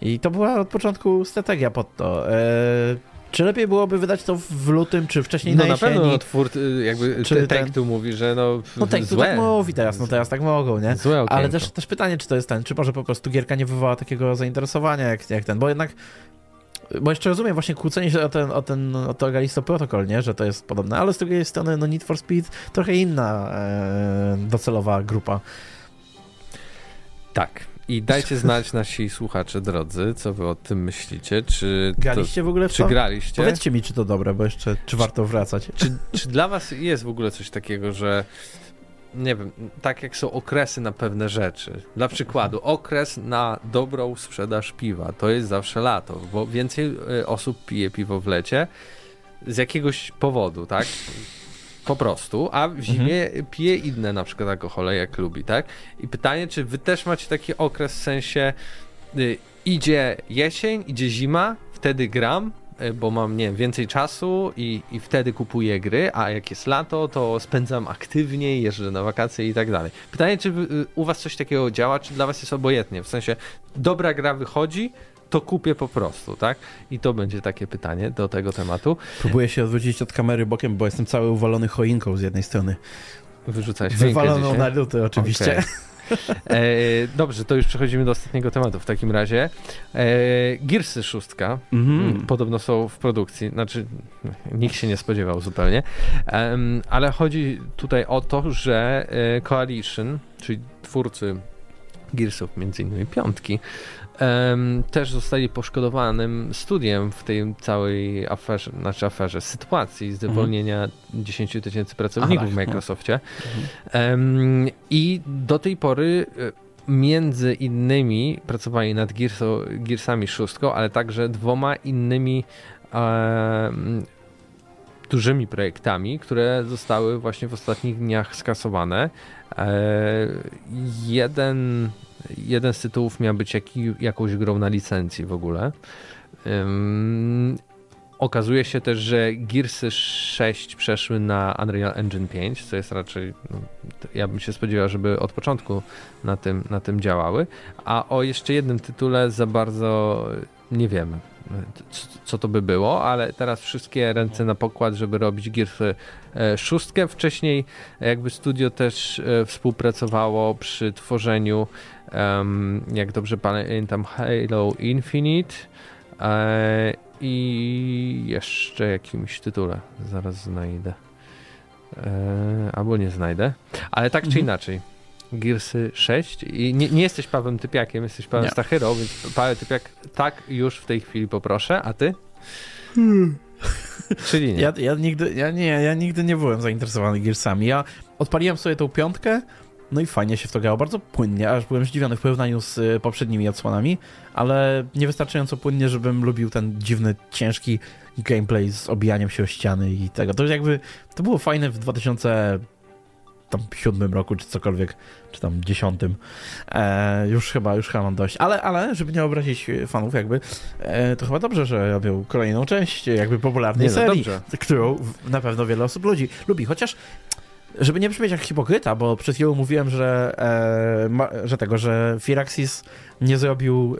I to była od początku strategia pod to. Eee, czy lepiej byłoby wydać to w lutym, czy wcześniej no na jesieni? No na pewno twór, y, jakby czy ten... tu mówi, że no No Take złe. tak mówi teraz, no teraz tak mogą, nie? Złe Ale też, też pytanie, czy to jest ten, czy może po prostu gierka nie wywołała takiego zainteresowania jak, jak ten, bo jednak bo jeszcze rozumiem właśnie kłócenie się o ten, o ten o to Galisto Protocol, nie? Że to jest podobne, ale z drugiej strony no Need for Speed trochę inna e, docelowa grupa. Tak. I dajcie znać nasi słuchacze drodzy, co wy o tym myślicie. Czy graliście to, w ogóle w Czy to? graliście? Powiedzcie mi, czy to dobre, bo jeszcze, czy warto wracać. Czy, czy dla was jest w ogóle coś takiego, że nie wiem, tak jak są okresy na pewne rzeczy. Dla przykładu, okres na dobrą sprzedaż piwa to jest zawsze lato, bo więcej e, osób pije piwo w lecie z jakiegoś powodu, tak? Po prostu, a w zimie mhm. pije inne na przykład alkohole, jak lubi, tak? I pytanie, czy wy też macie taki okres w sensie y, idzie jesień, idzie zima, wtedy gram, bo mam, nie wiem, więcej czasu i, i wtedy kupuję gry, a jak jest lato, to spędzam aktywniej, jeżdżę na wakacje i tak dalej. Pytanie, czy u was coś takiego działa, czy dla was jest obojętnie? W sensie, dobra gra wychodzi, to kupię po prostu, tak? I to będzie takie pytanie do tego tematu. Próbuję się odwrócić od kamery bokiem, bo jestem cały uwalony choinką z jednej strony. Wyrzucać Wywaloną na luty oczywiście. Okay. E, dobrze, to już przechodzimy do ostatniego tematu w takim razie. E, Gearsy szóstka mm. podobno są w produkcji, znaczy nikt się nie spodziewał zupełnie, e, ale chodzi tutaj o to, że e, Coalition, czyli twórcy Gearsów, między innymi piątki, też zostali poszkodowanym studiem w tej całej aferze, znaczy aferze, sytuacji zwolnienia mhm. 10 tysięcy pracowników Aha, w Microsoftie. Mhm. I do tej pory e, między innymi pracowali nad Gearso, Gearsami 6, ale także dwoma innymi dużymi projektami, które zostały właśnie w ostatnich dniach skasowane. E, jeden jeden z tytułów miał być jak, jakąś grą na licencji w ogóle. Um, okazuje się też, że Gearsy 6 przeszły na Unreal Engine 5, co jest raczej, no, ja bym się spodziewał, żeby od początku na tym, na tym działały. A o jeszcze jednym tytule za bardzo nie wiemy co to by było, ale teraz wszystkie ręce na pokład, żeby robić Gears e, szóstkę. Wcześniej jakby studio też e, współpracowało przy tworzeniu, jak dobrze pamiętam, Halo Infinite e, i jeszcze jakimś tytule. Zaraz znajdę. Albo nie znajdę. Ale tak czy mhm. inaczej. Gearsy 6 i nie, nie jesteś Pawłem Typiakiem, jesteś Pawłem Stachyrą, więc Paweł Typiak tak już w tej chwili poproszę, a ty? Hmm. Czyli nie. Ja, ja, nigdy, ja, nie, ja nigdy nie byłem zainteresowany Gearsami. Ja odpaliłem sobie tą piątkę, no i fajnie się w to grało, bardzo płynnie, aż byłem zdziwiony w porównaniu z y, poprzednimi odsłonami, ale niewystarczająco płynnie, żebym lubił ten dziwny, ciężki gameplay z obijaniem się o ściany i tego. To jakby, to było fajne w 2000 tam siódmym roku, czy cokolwiek, czy tam dziesiątym. E, już chyba, już chyba mam dość. Ale, ale, żeby nie obrazić fanów jakby, e, to chyba dobrze, że robią kolejną część jakby popularnej nie, no serii, którą na pewno wiele osób ludzi lubi. Chociaż żeby nie brzmieć jak hipokryta, bo przed chwilą mówiłem, że, e, ma, że tego, że Firaxis nie zrobił,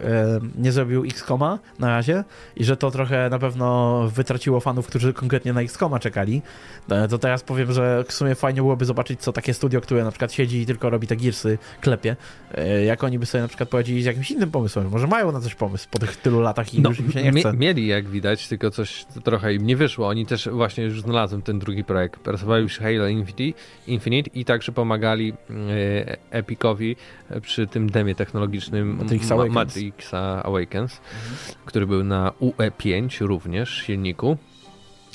nie zrobił X-Koma na razie i że to trochę na pewno wytraciło fanów, którzy konkretnie na X-Koma czekali. E, to teraz powiem, że w sumie fajnie byłoby zobaczyć, co takie studio, które na przykład siedzi i tylko robi te girsy, klepie, e, jak oni by sobie na przykład poradzili z jakimś innym pomysłem. Może mają na coś pomysł po tych tylu latach i no, już im się nie chce. Mieli, jak widać, tylko coś trochę im nie wyszło. Oni też właśnie już znalazłem ten drugi projekt. Pracowali już Halo Infinite, Infinite i także pomagali e, Epicowi przy tym demie technologicznym Matrix Awakens, Matrix Awakens mhm. który był na UE5 również silniku.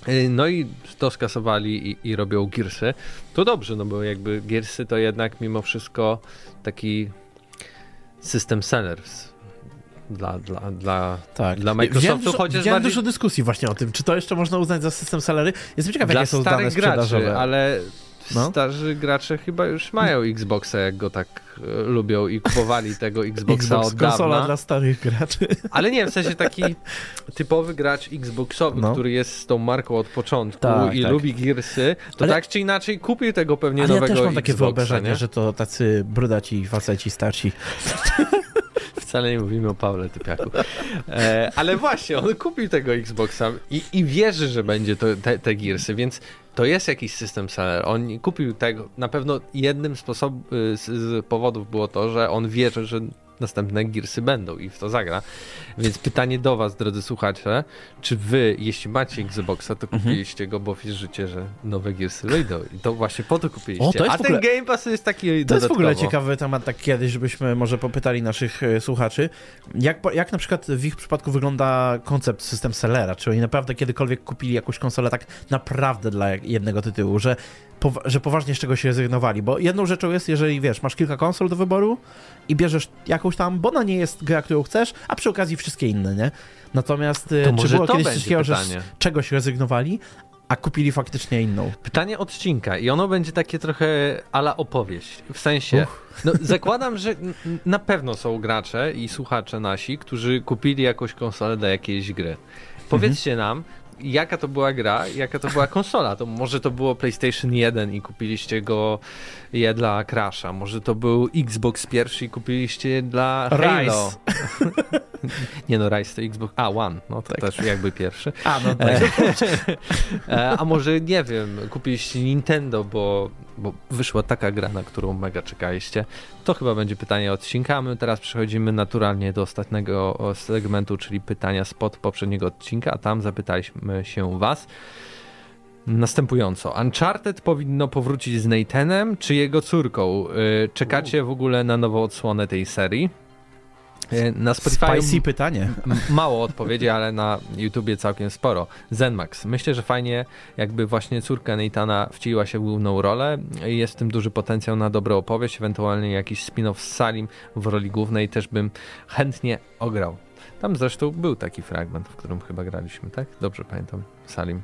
Y, no i to skasowali i, i, robią Gearsy. To dobrze, no bo jakby Gearsy to jednak mimo wszystko taki system sellers dla, dla, dla, tak. dla Microsoftu, dużo, chociaż bardziej... dużo dyskusji właśnie o tym, czy to jeszcze można uznać za system sellery. Jestem ciekaw, jakie są dane sprzedażowe. Graczy, ale no? starzy gracze chyba już mają Xboxa, jak go tak e, lubią i kupowali tego Xboxa Xbox od konsola dla starych graczy. Ale nie, w sensie taki typowy gracz Xboxowy, no. który jest z tą marką od początku tak, i tak. lubi Gearsy, to Ale... tak czy inaczej kupił tego pewnie Ale nowego ja też mam takie wyobrażenie, nie? że to tacy brudaci faceci starsi. Wcale nie mówimy o Pawle Typiaku. E, ale właśnie, on kupił tego Xboxa i, i wierzy, że będzie to, te, te Gearsy, więc to jest jakiś system seller. On kupił tego. Na pewno jednym sposob, y, z, z powodów było to, że on wierzy, że następne Gearsy będą i w to zagra. Więc pytanie do was, drodzy słuchacze, czy wy, jeśli macie Xboxa, to mhm. kupiliście go, bo wierzycie, że nowe Gearsy wyjdą i to właśnie po to kupiliście. O, to A ten Game Pass jest taki To dodatkowo. jest w ogóle ciekawy temat, tak kiedyś, żebyśmy może popytali naszych e, słuchaczy, jak, jak na przykład w ich przypadku wygląda koncept system sellera, czy oni naprawdę kiedykolwiek kupili jakąś konsolę tak naprawdę dla jednego tytułu, że że poważnie z czegoś rezygnowali, bo jedną rzeczą jest, jeżeli wiesz, masz kilka konsol do wyboru i bierzesz jakąś tam, bo ona nie jest gra, którą chcesz, a przy okazji wszystkie inne, nie? Natomiast y, to czy było kiedyś coś takiego, że z czegoś rezygnowali, a kupili faktycznie inną. Pytanie odcinka i ono będzie takie trochę ala opowieść. W sensie, no, zakładam, że na pewno są gracze i słuchacze nasi, którzy kupili jakąś konsolę do jakiejś gry. Powiedzcie mhm. nam, jaka to była gra, jaka to była konsola. To może to było PlayStation 1 i kupiliście go je dla Crasha. Może to był Xbox pierwszy i kupiliście je dla Halo. Nie no, Rise to Xbox. A, One. No to tak. też jakby pierwszy. A, no tak. E, a może, nie wiem, kupiliście Nintendo, bo, bo wyszła taka gra, na którą mega czekaliście. To chyba będzie pytanie odcinka, my teraz przechodzimy naturalnie do ostatniego segmentu, czyli pytania spod poprzedniego odcinka, a tam zapytaliśmy się was następująco. Uncharted powinno powrócić z Nathanem czy jego córką? Y, czekacie w ogóle na nową odsłonę tej serii? Y, na Spotify Spicy pytanie. Mało odpowiedzi, ale na YouTubie całkiem sporo. Zenmax. Myślę, że fajnie jakby właśnie córka Nathana wcieliła się w główną rolę. Jest w tym duży potencjał na dobrą opowieść, ewentualnie jakiś spin-off z Salim w roli głównej też bym chętnie ograł. Tam zresztą był taki fragment, w którym chyba graliśmy, tak? Dobrze pamiętam. Salim.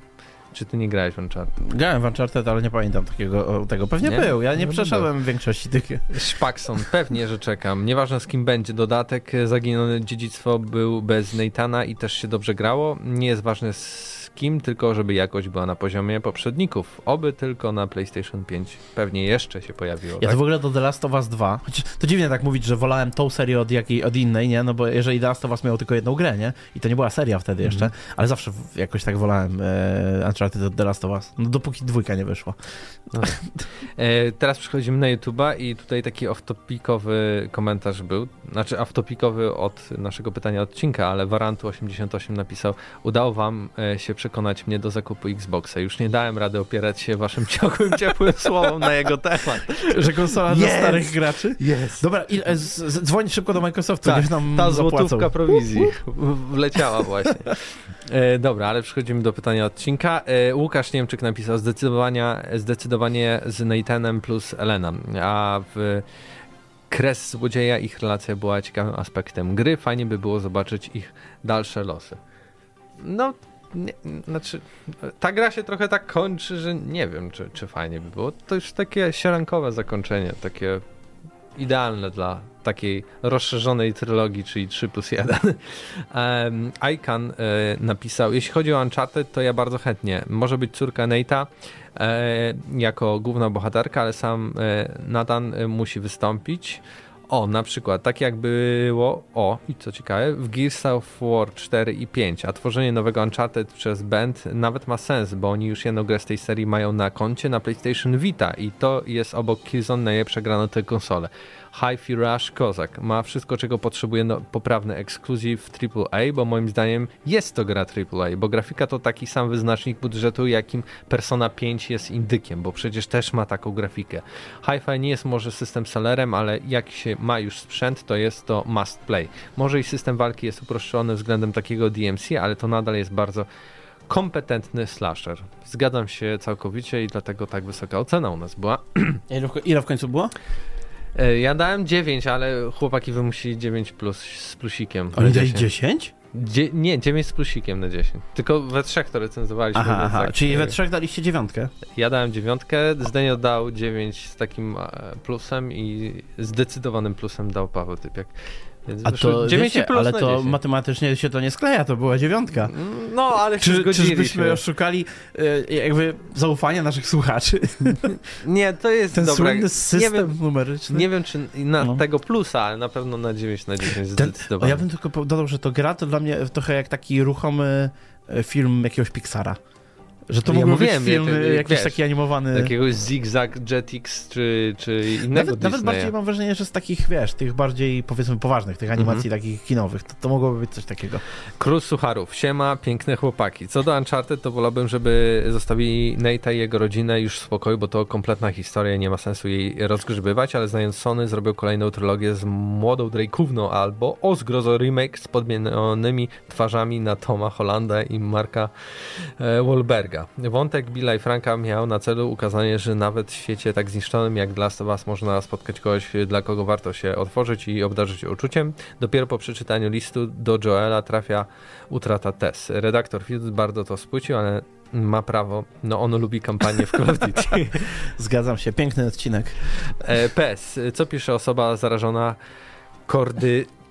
Czy ty nie grałeś w Uncharted? Grałem w Uncharted, ale nie pamiętam takiego tego. Pewnie nie? był, ja nie no przeszedłem większości tych. Szpakson, pewnie, że czekam. Nieważne z kim będzie dodatek, Zaginione Dziedzictwo był bez Neithana i też się dobrze grało. Nie jest ważne z kim, tylko żeby jakość była na poziomie poprzedników. Oby tylko na PlayStation 5 pewnie jeszcze się pojawiło. Ja tak? to w ogóle do The Last of Us 2, choć to dziwnie tak mówić, że wolałem tą serię od, jakiej, od innej, nie? No bo jeżeli The Last of Us miał tylko jedną grę, nie? I to nie była seria wtedy jeszcze, mm. ale zawsze jakoś tak wolałem e, Uncharted od The Last of Us. No dopóki dwójka nie wyszła. No. e, teraz przechodzimy na YouTube'a i tutaj taki off-topicowy komentarz był, znaczy off-topicowy od naszego pytania odcinka, ale Warantu88 napisał, udało wam e, się przekonać mnie do zakupu Xboxa. Już nie dałem rady opierać się waszym ciągłym, ciepłym słowom na jego temat. Że konsola yes! dla starych graczy? Jest. Dobra, i, e, dzwoń szybko do Microsoftu, tak, nam ta złotówka prowizji wleciała właśnie. E, dobra, ale przechodzimy do pytania odcinka. E, Łukasz Niemczyk napisał zdecydowanie, zdecydowanie z Nathanem plus Elena, a w Kres Złodzieja ich relacja była ciekawym aspektem gry. Fajnie by było zobaczyć ich dalsze losy. No, nie, znaczy, ta gra się trochę tak kończy, że nie wiem, czy, czy fajnie by było. To już takie sierankowe zakończenie, takie idealne dla takiej rozszerzonej trylogii, czyli 3 plus 1. um, Ican e, napisał, jeśli chodzi o Uncharted, to ja bardzo chętnie. Może być córka Nate'a e, jako główna bohaterka, ale sam e, Nathan e, musi wystąpić. O, na przykład, tak jak było, o, i co ciekawe, w Gears of War 4 i 5, a tworzenie nowego Uncharted przez Band nawet ma sens, bo oni już jedną grę z tej serii mają na koncie na PlayStation Vita i to jest obok Killzone najlepsza gra na tę konsolę. Hi-Fi Rush Kozak. Ma wszystko, czego potrzebuje no, poprawny ekskluzyw AAA, bo moim zdaniem jest to gra AAA, bo grafika to taki sam wyznacznik budżetu, jakim Persona 5 jest indykiem, bo przecież też ma taką grafikę. Hi-Fi nie jest może system sellerem, ale jak się ma już sprzęt, to jest to must play. Może i system walki jest uproszczony względem takiego DMC, ale to nadal jest bardzo kompetentny slasher. Zgadzam się całkowicie i dlatego tak wysoka ocena u nas była. Ile w końcu było? E, ja dałem 9, ale chłopaki wymusili 9 plus z plusikiem. Ale dałeś 10? Dzie nie, 9 z plusikiem na 10. Tylko we trzech to recenzowaliśmy. Aha, aha tak, czyli we trzech daliście dziewiątkę? Ja dałem dziewiątkę, Zdenio dał 9 z takim e, plusem i zdecydowanym plusem dał Paweł Typiak. Więc A to 9 wiecie, ale to 10. matematycznie się to nie skleja, to była dziewiątka. No, ale Czy, Czyżbyśmy oszukali e, jakby zaufania naszych słuchaczy? Nie, to jest Ten dobra. słynny system nie wiem, numeryczny. Nie wiem, czy na no. tego plusa, ale na pewno na 9 na 10 Ten, zdecydowanie. Ja bym tylko dodał, że to gra to dla mnie trochę jak taki ruchomy e, film jakiegoś Pixara. Że to ja mógł być film jak, jakiś wiesz, taki animowany. Jakiegoś Zigzag, Jetix czy, czy innego Nawet, nawet bardziej mam wrażenie, że z takich, wiesz, tych bardziej powiedzmy poważnych, tych animacji mm -hmm. takich kinowych, to, to mogłoby być coś takiego. Krus Sucharów, siema, piękne chłopaki. Co do Uncharted, to wolałbym, żeby zostawili Nate'a i jego rodzinę już w spokoju, bo to kompletna historia, nie ma sensu jej rozgrzebywać, ale znając Sony zrobił kolejną trylogię z młodą Drake'ówną albo o zgrozo remake z podmienionymi twarzami na Toma Hollanda i Marka e, Wahlberga. Wątek Billa i Franka miał na celu ukazanie, że nawet w świecie tak zniszczonym jak dla Was można spotkać kogoś, dla kogo warto się otworzyć i obdarzyć uczuciem. Dopiero po przeczytaniu listu do Joela trafia utrata Tess. Redaktor Fields bardzo to spłycił, ale ma prawo. No on lubi kampanię w Call of Duty. Zgadzam się, piękny odcinek. E, PES. Co pisze osoba zarażona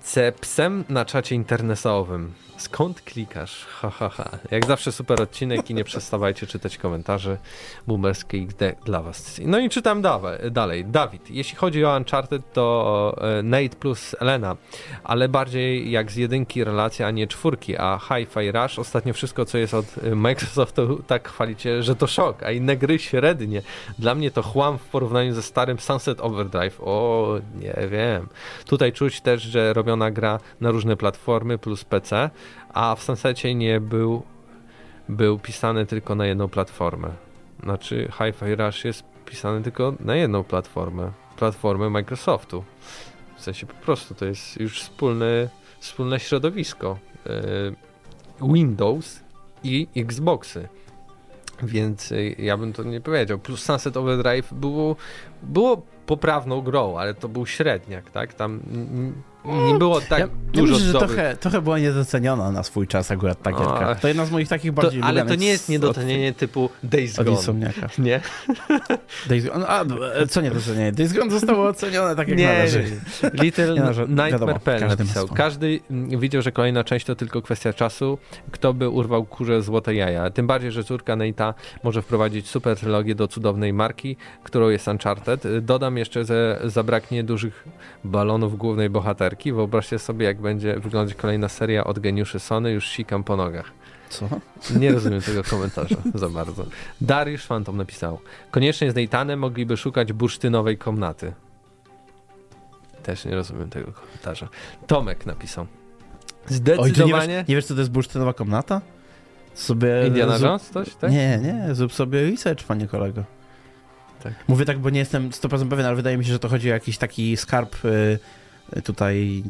kordycepsem na czacie internetowym? Skąd klikasz? Ha, ha, ha. Jak zawsze super odcinek i nie przestawajcie czytać komentarzy boomerskie XD dla was. No i czytam dalej. Dawid, jeśli chodzi o Uncharted, to e, Nate plus Elena, ale bardziej jak z jedynki relacja, a nie czwórki, a Hi-Fi Rush, ostatnio wszystko, co jest od e, Microsoftu, tak chwalicie, że to szok, a inne gry średnie. Dla mnie to chłam w porównaniu ze starym Sunset Overdrive. O, nie wiem. Tutaj czuć też, że robiona gra na różne platformy plus PC, a w Sunsecie nie był, był pisany tylko na jedną platformę. Znaczy Hi-Fi Rush jest pisany tylko na jedną platformę, platformę Microsoftu. W sensie po prostu to jest już wspólne, wspólne środowisko. Yy, Windows i Xboxy. Więc yy, ja bym to nie powiedział. Plus Sunset Overdrive było, było poprawną grą, ale to był średniak, tak? Tam nie było tak ja, dużo ja myślę, że trochę, trochę była niedoceniona na swój czas akurat ta gierka. To jedna z moich takich bardziej to, Ale to nie jest niedocenienie od, typu Days Gone. Nie? Days Gone, a, co niedocenienie? Days Gone zostało ocenione tak jak nie, należy. Little nie, Nightmare Pen napisał. Każdy widział, że kolejna część to tylko kwestia czasu. Kto by urwał kurze złote jaja? Tym bardziej, że córka Nate'a może wprowadzić super trylogię do cudownej marki, którą jest Uncharted. Dodam jeszcze, że zabraknie dużych balonów głównej bohaterki Wyobraźcie sobie, jak będzie wyglądać kolejna seria od geniuszy Sony, już sikam po nogach. Co? Nie rozumiem tego komentarza za bardzo. Dariusz Fantom napisał. Koniecznie z Neitanem mogliby szukać bursztynowej komnaty. Też nie rozumiem tego komentarza. Tomek napisał. Zdecydowanie... Oj, nie, wiesz, nie wiesz, co to jest bursztynowa komnata? Sobie... Indiana Jones? Coś, tak? Nie, nie, zrób sobie research, panie kolego. Tak. Mówię tak, bo nie jestem 100% pewien, ale wydaje mi się, że to chodzi o jakiś taki skarb y, tutaj...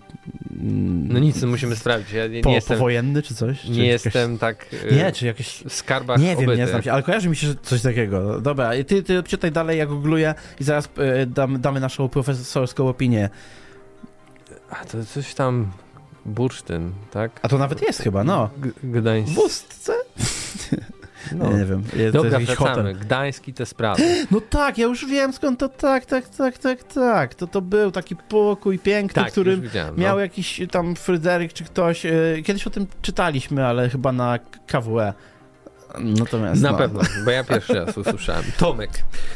No nic, no musimy sprawdzić. Ja nie, po, nie jestem, powojenny czy coś? Czy nie jestem tak e, nie, czy jakieś... w skarbach Nie wiem, obyty. nie znam się, ale kojarzy mi się, że coś takiego. Dobra, ty, ty czytaj dalej, ja googluję i zaraz y, dam, damy naszą profesorską opinię. A to coś tam... Bursztyn, tak? A to nawet jest chyba, no. G Gdańsk. W No. Nie wiem. Dobra, wracamy. Gdański te sprawy. No tak, ja już wiem skąd to tak, tak, tak, tak, tak. To to był taki pokój piękny, tak, który no. miał jakiś tam Fryderyk czy ktoś. E, kiedyś o tym czytaliśmy, ale chyba na KWE. Natomiast, na no. pewno, bo ja pierwszy raz usłyszałem. Tomek.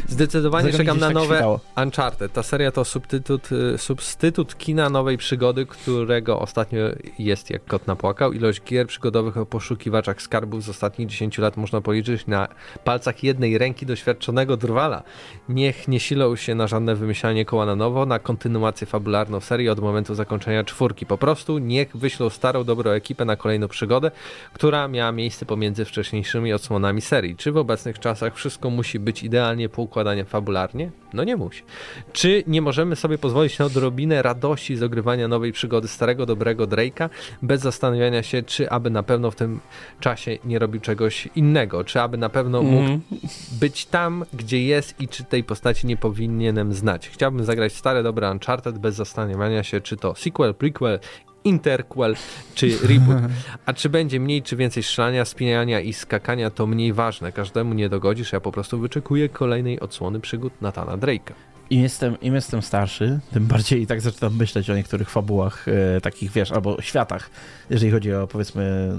Zdecydowanie czekam na tak nowe świtało. Uncharted. Ta seria to substytut, y, substytut kina nowej przygody, którego ostatnio jest jak kot napłakał. Ilość gier przygodowych o poszukiwaczach skarbów z ostatnich 10 lat można policzyć na palcach jednej ręki doświadczonego drwala. Niech nie silą się na żadne wymyślanie koła na nowo, na kontynuację fabularną serii od momentu zakończenia czwórki. Po prostu niech wyślą starą, dobrą ekipę na kolejną przygodę, która miała miejsce pomiędzy wcześniejszymi odsłonami serii. Czy w obecnych czasach wszystko musi być idealnie poukładanie fabularnie? No nie musi. Czy nie możemy sobie pozwolić na odrobinę radości z ogrywania nowej przygody starego, dobrego Drake'a, bez zastanawiania się, czy aby na pewno w tym czasie nie robił czegoś innego, czy aby na pewno mógł mm. być tam, gdzie jest i czy tej postaci nie powinienem znać. Chciałbym zagrać stare, dobre Uncharted bez zastanawiania się, czy to sequel, prequel interquel czy reboot. A czy będzie mniej czy więcej strzelania, spinania i skakania, to mniej ważne. Każdemu nie dogodzisz, ja po prostu wyczekuję kolejnej odsłony przygód Natana Drake'a. Im jestem, Im jestem starszy, tym bardziej i tak zaczynam myśleć o niektórych fabułach e, takich, wiesz, albo światach, jeżeli chodzi o, powiedzmy,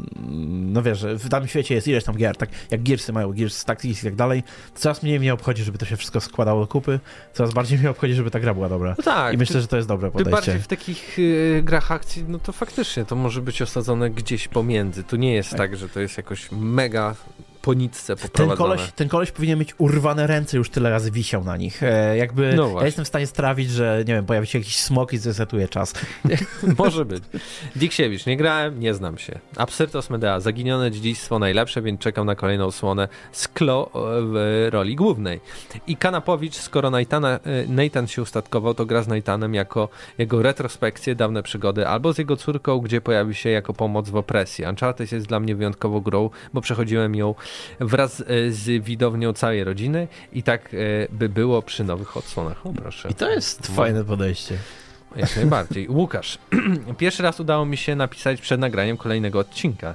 no wiesz, że w danym świecie jest ileś tam gier, tak jak Gearsy mają, Gears Tactics i tak dalej, coraz mniej mnie obchodzi, żeby to się wszystko składało do kupy, coraz bardziej mnie obchodzi, żeby ta gra była dobra. No tak. I myślę, ty, że to jest dobre podejście. Tym bardziej w takich y, grach akcji, no to faktycznie to może być osadzone gdzieś pomiędzy. Tu nie jest tak, tak że to jest jakoś mega po nitce poprowadzone. Ten koleś, ten koleś powinien mieć urwane ręce, już tyle razy wisiał na nich. E, jakby no ja jestem w stanie strawić, że nie wiem, pojawi się jakiś smok i zresetuje czas. Może być. Diksiewicz, nie grałem, nie znam się. Absyrtos Medea, zaginione dziedzictwo najlepsze, więc czekam na kolejną słonę Sklo w roli głównej. I Kanapowicz, skoro Naitana, e, Nathan się ustatkował, to gra z Naitanem jako jego retrospekcję, dawne przygody, albo z jego córką, gdzie pojawi się jako pomoc w opresji. Uncharted jest dla mnie wyjątkową grą, bo przechodziłem ją wraz e, z widownią całej rodziny i tak e, by było przy nowych odsłonach. O, proszę. I to jest fajne podejście. Jak najbardziej. Łukasz, pierwszy raz udało mi się napisać przed nagraniem kolejnego odcinka.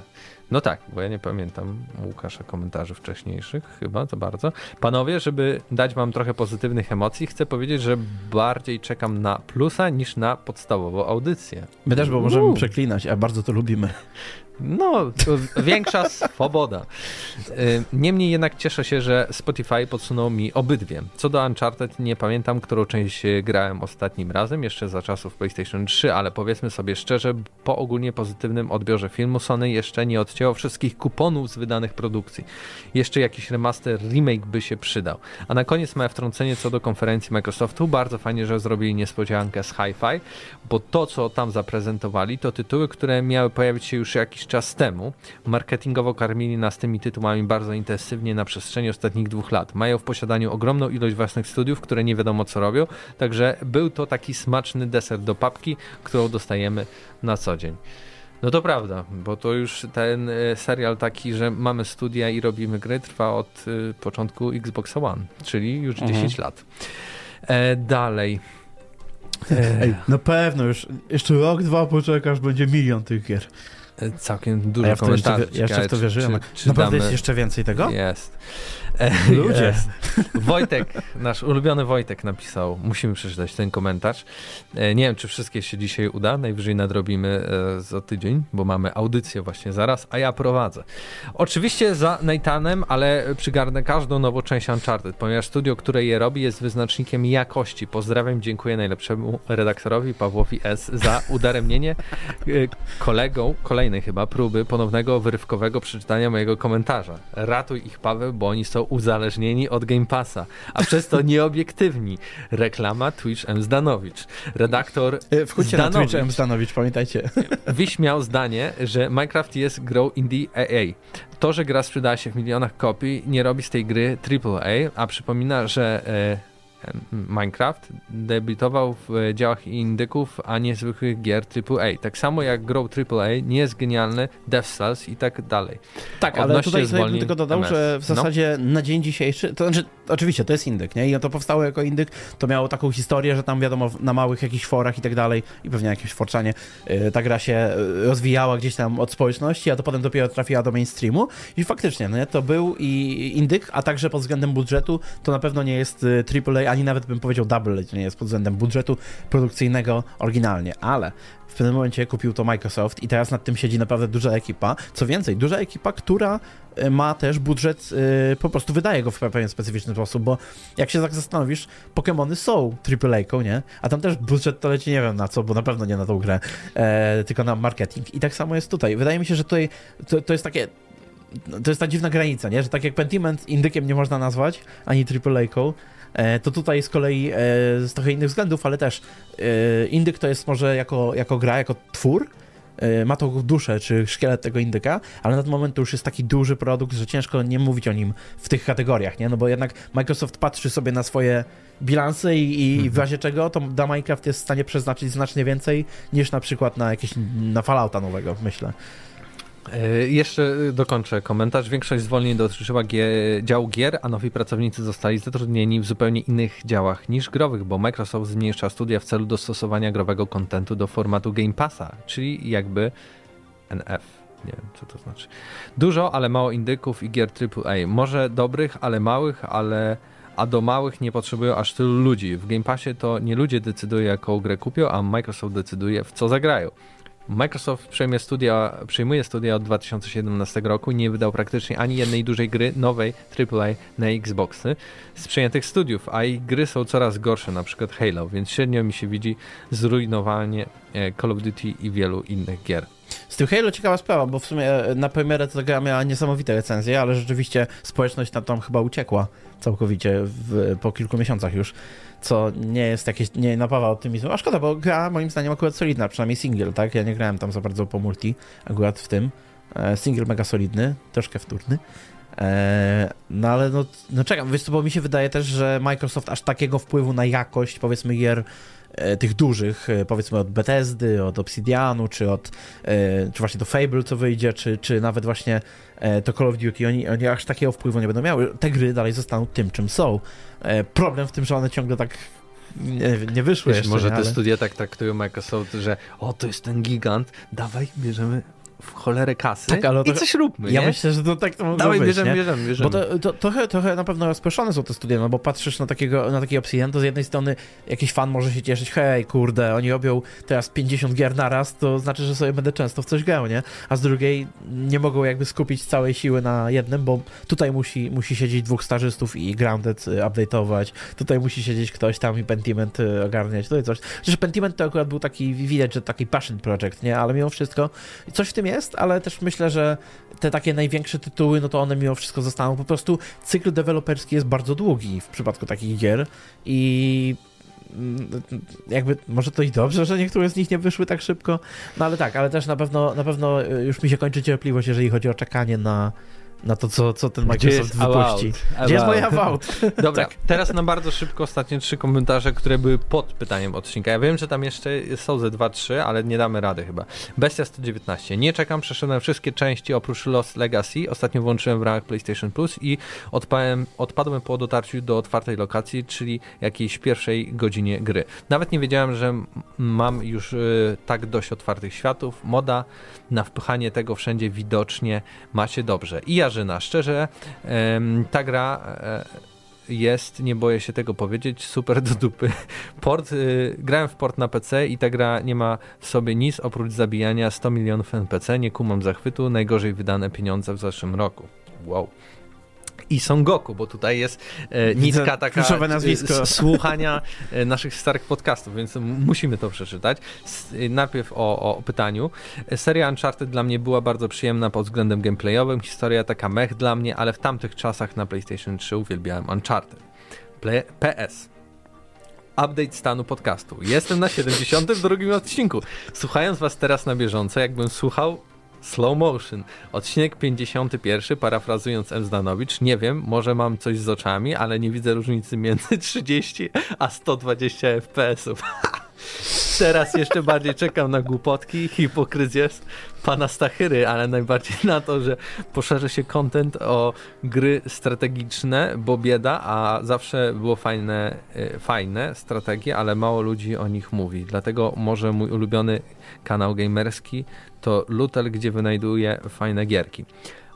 No tak, bo ja nie pamiętam Łukasza komentarzy wcześniejszych, chyba to bardzo. Panowie, żeby dać wam trochę pozytywnych emocji, chcę powiedzieć, że bardziej czekam na plusa niż na podstawową audycję. My też, bo możemy przeklinać, a bardzo to lubimy. No, większa swoboda. Y, niemniej jednak cieszę się, że Spotify podsunął mi obydwie. Co do Uncharted, nie pamiętam, którą część grałem ostatnim razem, jeszcze za czasów PlayStation 3, ale powiedzmy sobie szczerze, po ogólnie pozytywnym odbiorze filmu Sony jeszcze nie odcięło wszystkich kuponów z wydanych produkcji. Jeszcze jakiś remaster, remake by się przydał. A na koniec małe wtrącenie co do konferencji Microsoftu. Bardzo fajnie, że zrobili niespodziankę z Hi-Fi, bo to, co tam zaprezentowali, to tytuły, które miały pojawić się już jakiś czas temu. Marketingowo karmili nas tymi tytułami bardzo intensywnie na przestrzeni ostatnich dwóch lat. Mają w posiadaniu ogromną ilość własnych studiów, które nie wiadomo co robią, także był to taki smaczny deser do papki, którą dostajemy na co dzień. No to prawda, bo to już ten e, serial taki, że mamy studia i robimy gry, trwa od e, początku Xbox One, czyli już mhm. 10 lat. E, dalej. Ej, na pewno, już jeszcze rok, dwa poczekasz, będzie milion tych gier całkiem dużo ja komentarzy. Ja jeszcze w to wierzyłem. Czy, czy Naprawdę damy... jest jeszcze więcej tego? Jest. Ludzie. Jest. Wojtek, nasz ulubiony Wojtek napisał, musimy przeczytać ten komentarz. E, nie wiem, czy wszystkie się dzisiaj uda, najwyżej nadrobimy e, za tydzień, bo mamy audycję właśnie zaraz, a ja prowadzę. Oczywiście za Nathanem, ale przygarnę każdą nową część Uncharted, ponieważ studio, które je robi jest wyznacznikiem jakości. Pozdrawiam, dziękuję najlepszemu redaktorowi Pawłowi S. za udaremnienie e, kolegą kolejnej chyba próby ponownego wyrywkowego przeczytania mojego komentarza. Ratuj ich Paweł, bo oni są uzależnieni od Game Passa, a przez to nieobiektywni. Reklama Twitch M. Zdanowicz. Redaktor e, Wchódźcie Zdanowicz, na Twitch M. Zdanowicz, pamiętajcie. Wyśmiał zdanie, że Minecraft jest grą indie AA. To, że gra sprzedała się w milionach kopii, nie robi z tej gry AAA, a przypomina, że e, Minecraft debiutował w działach indyków, a nie zwykłych gier AAA. Tak samo jak grą AAA nie jest genialny Death Cells i tak dalej. Tak, ale tutaj, tutaj bym tylko dodał, MS. że w zasadzie no. na dzień dzisiejszy, to znaczy oczywiście, to jest indyk, nie? I to powstało jako indyk, to miało taką historię, że tam wiadomo, na małych jakichś forach i tak dalej, i pewnie jakimś forczanie, yy, ta gra się y, rozwijała gdzieś tam od społeczności, a to potem dopiero trafiła do mainstreamu i faktycznie, no nie? To był i indyk, a także pod względem budżetu, to na pewno nie jest AAA, ani nawet bym powiedział double, nie jest pod względem budżetu produkcyjnego oryginalnie, ale w pewnym momencie kupił to Microsoft i teraz nad tym siedzi naprawdę duża ekipa. Co więcej, duża ekipa, która ma też budżet, yy, po prostu wydaje go w pewien specyficzny sposób, bo jak się tak zastanowisz, Pokémony są AAA, nie? A tam też budżet to leci nie wiem na co, bo na pewno nie na tą grę, e, tylko na marketing. I tak samo jest tutaj. Wydaje mi się, że tutaj to, to jest takie to jest ta dziwna granica, nie? Że tak jak Pentiment indykiem nie można nazwać, ani AAA-ką, E, to tutaj z kolei e, z trochę innych względów, ale też indyk to jest może jako, jako gra, jako twór, ma tą duszę, czy szkielet tego indyka, ale na ten moment to już jest taki duży produkt, że ciężko nie mówić o nim w tych kategoriach, nie? No bo jednak Microsoft patrzy sobie na swoje bilansy i, i mhm. w razie czego to da Minecraft jest w stanie przeznaczyć znacznie więcej niż na przykład na jakieś, na Fallouta nowego, myślę. E, jeszcze dokończę komentarz. Większość zwolnień dotyczyła działu gier, a nowi pracownicy zostali zatrudnieni w zupełnie innych działach niż growych, bo Microsoft zmniejsza studia w celu dostosowania growego kontentu do formatu Game Passa, czyli jakby NF. Nie wiem, co to znaczy. Dużo, ale mało indyków i gier AAA. Może dobrych, ale małych, ale a do małych nie potrzebują aż tylu ludzi. W Game Passie to nie ludzie decydują, jaką grę kupią, a Microsoft decyduje, w co zagrają. Microsoft przejmie studia, przejmuje studia od 2017 roku i nie wydał praktycznie ani jednej dużej gry nowej AAA na Xboxy z przejętych studiów, a ich gry są coraz gorsze, na przykład Halo, więc średnio mi się widzi zrujnowanie e, Call of Duty i wielu innych gier. Z tym Halo ciekawa sprawa, bo w sumie e, na premierę to gra miała niesamowite recenzje, ale rzeczywiście społeczność na tam chyba uciekła całkowicie w, po kilku miesiącach już co nie jest jakieś, nie napawa optymizmu. A szkoda, bo gra moim zdaniem akurat solidna, przynajmniej single, tak? Ja nie grałem tam za bardzo po multi, akurat w tym. E, single mega solidny, troszkę wtórny. E, no ale no, no czekam, wiesz co, bo mi się wydaje też, że Microsoft aż takiego wpływu na jakość, powiedzmy, gier tych dużych, powiedzmy od Bethesdy, od Obsidianu, czy od, czy właśnie to Fable, co wyjdzie, czy, czy nawet właśnie to Call of Duty, oni, oni aż takiego wpływu nie będą miały. Te gry dalej zostaną tym, czym są. E, problem w tym, że one ciągle tak nie, nie wyszły Wiesz, jeszcze, Może nie, te ale... studia tak traktują Microsoft, że o, to jest ten gigant, dawaj, bierzemy w cholerę kasy tak, ale to, i coś róbmy, Ja nie? myślę, że to tak to mogło Dawaj, być, bierzemy, bierzemy, bierzemy. Bo to, to, trochę, trochę na pewno rozproszone są te studia, no bo patrzysz na, takiego, na taki Obsidian, to z jednej strony jakiś fan może się cieszyć, hej, kurde, oni robią teraz 50 gier naraz, to znaczy, że sobie będę często w coś grał, nie? A z drugiej nie mogą jakby skupić całej siły na jednym, bo tutaj musi, musi siedzieć dwóch stażystów i Grounded y, update'ować, tutaj musi siedzieć ktoś tam i Pentiment y, ogarniać, tutaj coś. Przecież Pentiment to akurat był taki, widać, że taki passion project, nie? Ale mimo wszystko coś w tym jest, ale też myślę, że te takie największe tytuły, no to one mimo wszystko zostaną. Po prostu cykl deweloperski jest bardzo długi w przypadku takich gier i mm, jakby może to i dobrze, że niektóre z nich nie wyszły tak szybko, no ale tak, ale też na pewno, na pewno już mi się kończy cierpliwość, jeżeli chodzi o czekanie na, na to, co, co ten Microsoft Gdzie wypuści. Gdzie jest moja Vault? Dobra, tak. teraz na bardzo szybko ostatnie trzy komentarze, które były pod pytaniem odcinka. Ja wiem, że tam jeszcze są ze 2-3, ale nie damy rady chyba. Bestia 119. Nie czekam, przeszedłem wszystkie części oprócz Lost Legacy. Ostatnio włączyłem w ramach PlayStation Plus i odpadłem, odpadłem po dotarciu do otwartej lokacji, czyli jakiejś pierwszej godzinie gry. Nawet nie wiedziałem, że mam już y, tak dość otwartych światów. Moda na wpychanie tego wszędzie widocznie ma się dobrze. I ja Jarzyna. Szczerze, ta gra e, jest, nie boję się tego powiedzieć, super do dupy. Port, y, grałem w port na PC i ta gra nie ma w sobie nic oprócz zabijania 100 milionów NPC, nie kumam zachwytu, najgorzej wydane pieniądze w zeszłym roku. Wow i Son Goku, bo tutaj jest e, nitka taka e, nazwisko. słuchania e, naszych starych podcastów, więc musimy to przeczytać. E, najpierw o, o pytaniu. Seria Uncharted dla mnie była bardzo przyjemna pod względem gameplayowym, historia taka mech dla mnie, ale w tamtych czasach na PlayStation 3 uwielbiałem Uncharted. PS. Update stanu podcastu. Jestem na 72 odcinku. Słuchając was teraz na bieżąco, jakbym słuchał Slow Motion. Odcinek 51, parafrazując M. Zdanowicz. Nie wiem, może mam coś z oczami, ale nie widzę różnicy między 30 a 120 FPS-ów. teraz jeszcze bardziej czekam na głupotki, hipokryzję pana Stachyry, ale najbardziej na to, że poszerzy się content o gry strategiczne, bo bieda, a zawsze było fajne, y, fajne strategie, ale mało ludzi o nich mówi. Dlatego może mój ulubiony kanał gamerski to Lutel, gdzie wynajduję fajne gierki.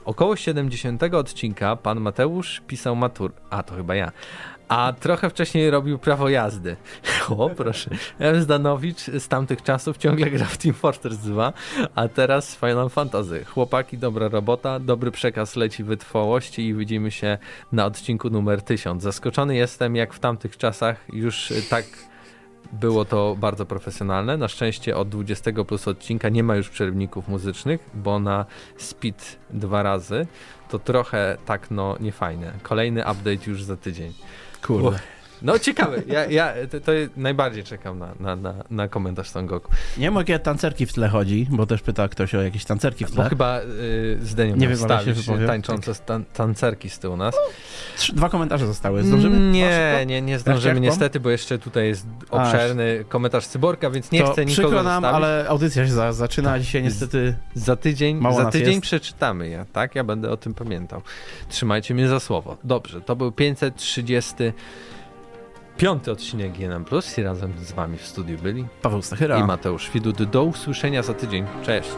Około 70 odcinka pan Mateusz pisał matur. A to chyba ja. A trochę wcześniej robił prawo jazdy. O, proszę. M. Zdanowicz z tamtych czasów ciągle gra w Team Fortress 2, a teraz Final Fantasy. Chłopaki, dobra robota, dobry przekaz leci wytrwałości i widzimy się na odcinku numer 1000. Zaskoczony jestem, jak w tamtych czasach już tak było to bardzo profesjonalne. Na szczęście od 20 plus odcinka nie ma już przerwników muzycznych, bo na speed dwa razy to trochę tak no niefajne. Kolejny update już za tydzień. Kurde. No ciekawe, ja, ja to, to najbardziej czekam na, na, na, na komentarz Son Goku. Nie wiem, jakie tancerki w tle chodzi, bo też pyta ktoś o jakieś tancerki w tle. Bo chyba y, z Deniem Nie wiem, się wypowiem. tańczące tan tancerki z tyłu nas. Trzy, dwa komentarze zostały. Zdążymy? Nie, nie, nie Jak zdążymy niestety, bo jeszcze tutaj jest obszerny komentarz Cyborga, więc nie to chcę nikogo przykro nam, zostawić. ale audycja się za, zaczyna, a dzisiaj niestety... Za tydzień, za tydzień jest. przeczytamy ja, tak? Ja będę o tym pamiętał. Trzymajcie mnie za słowo. Dobrze, to był 535 odcinek GNM+, i razem z wami w studiu byli Paweł Stachyra. i Mateusz Widut. Do usłyszenia za tydzień. Cześć!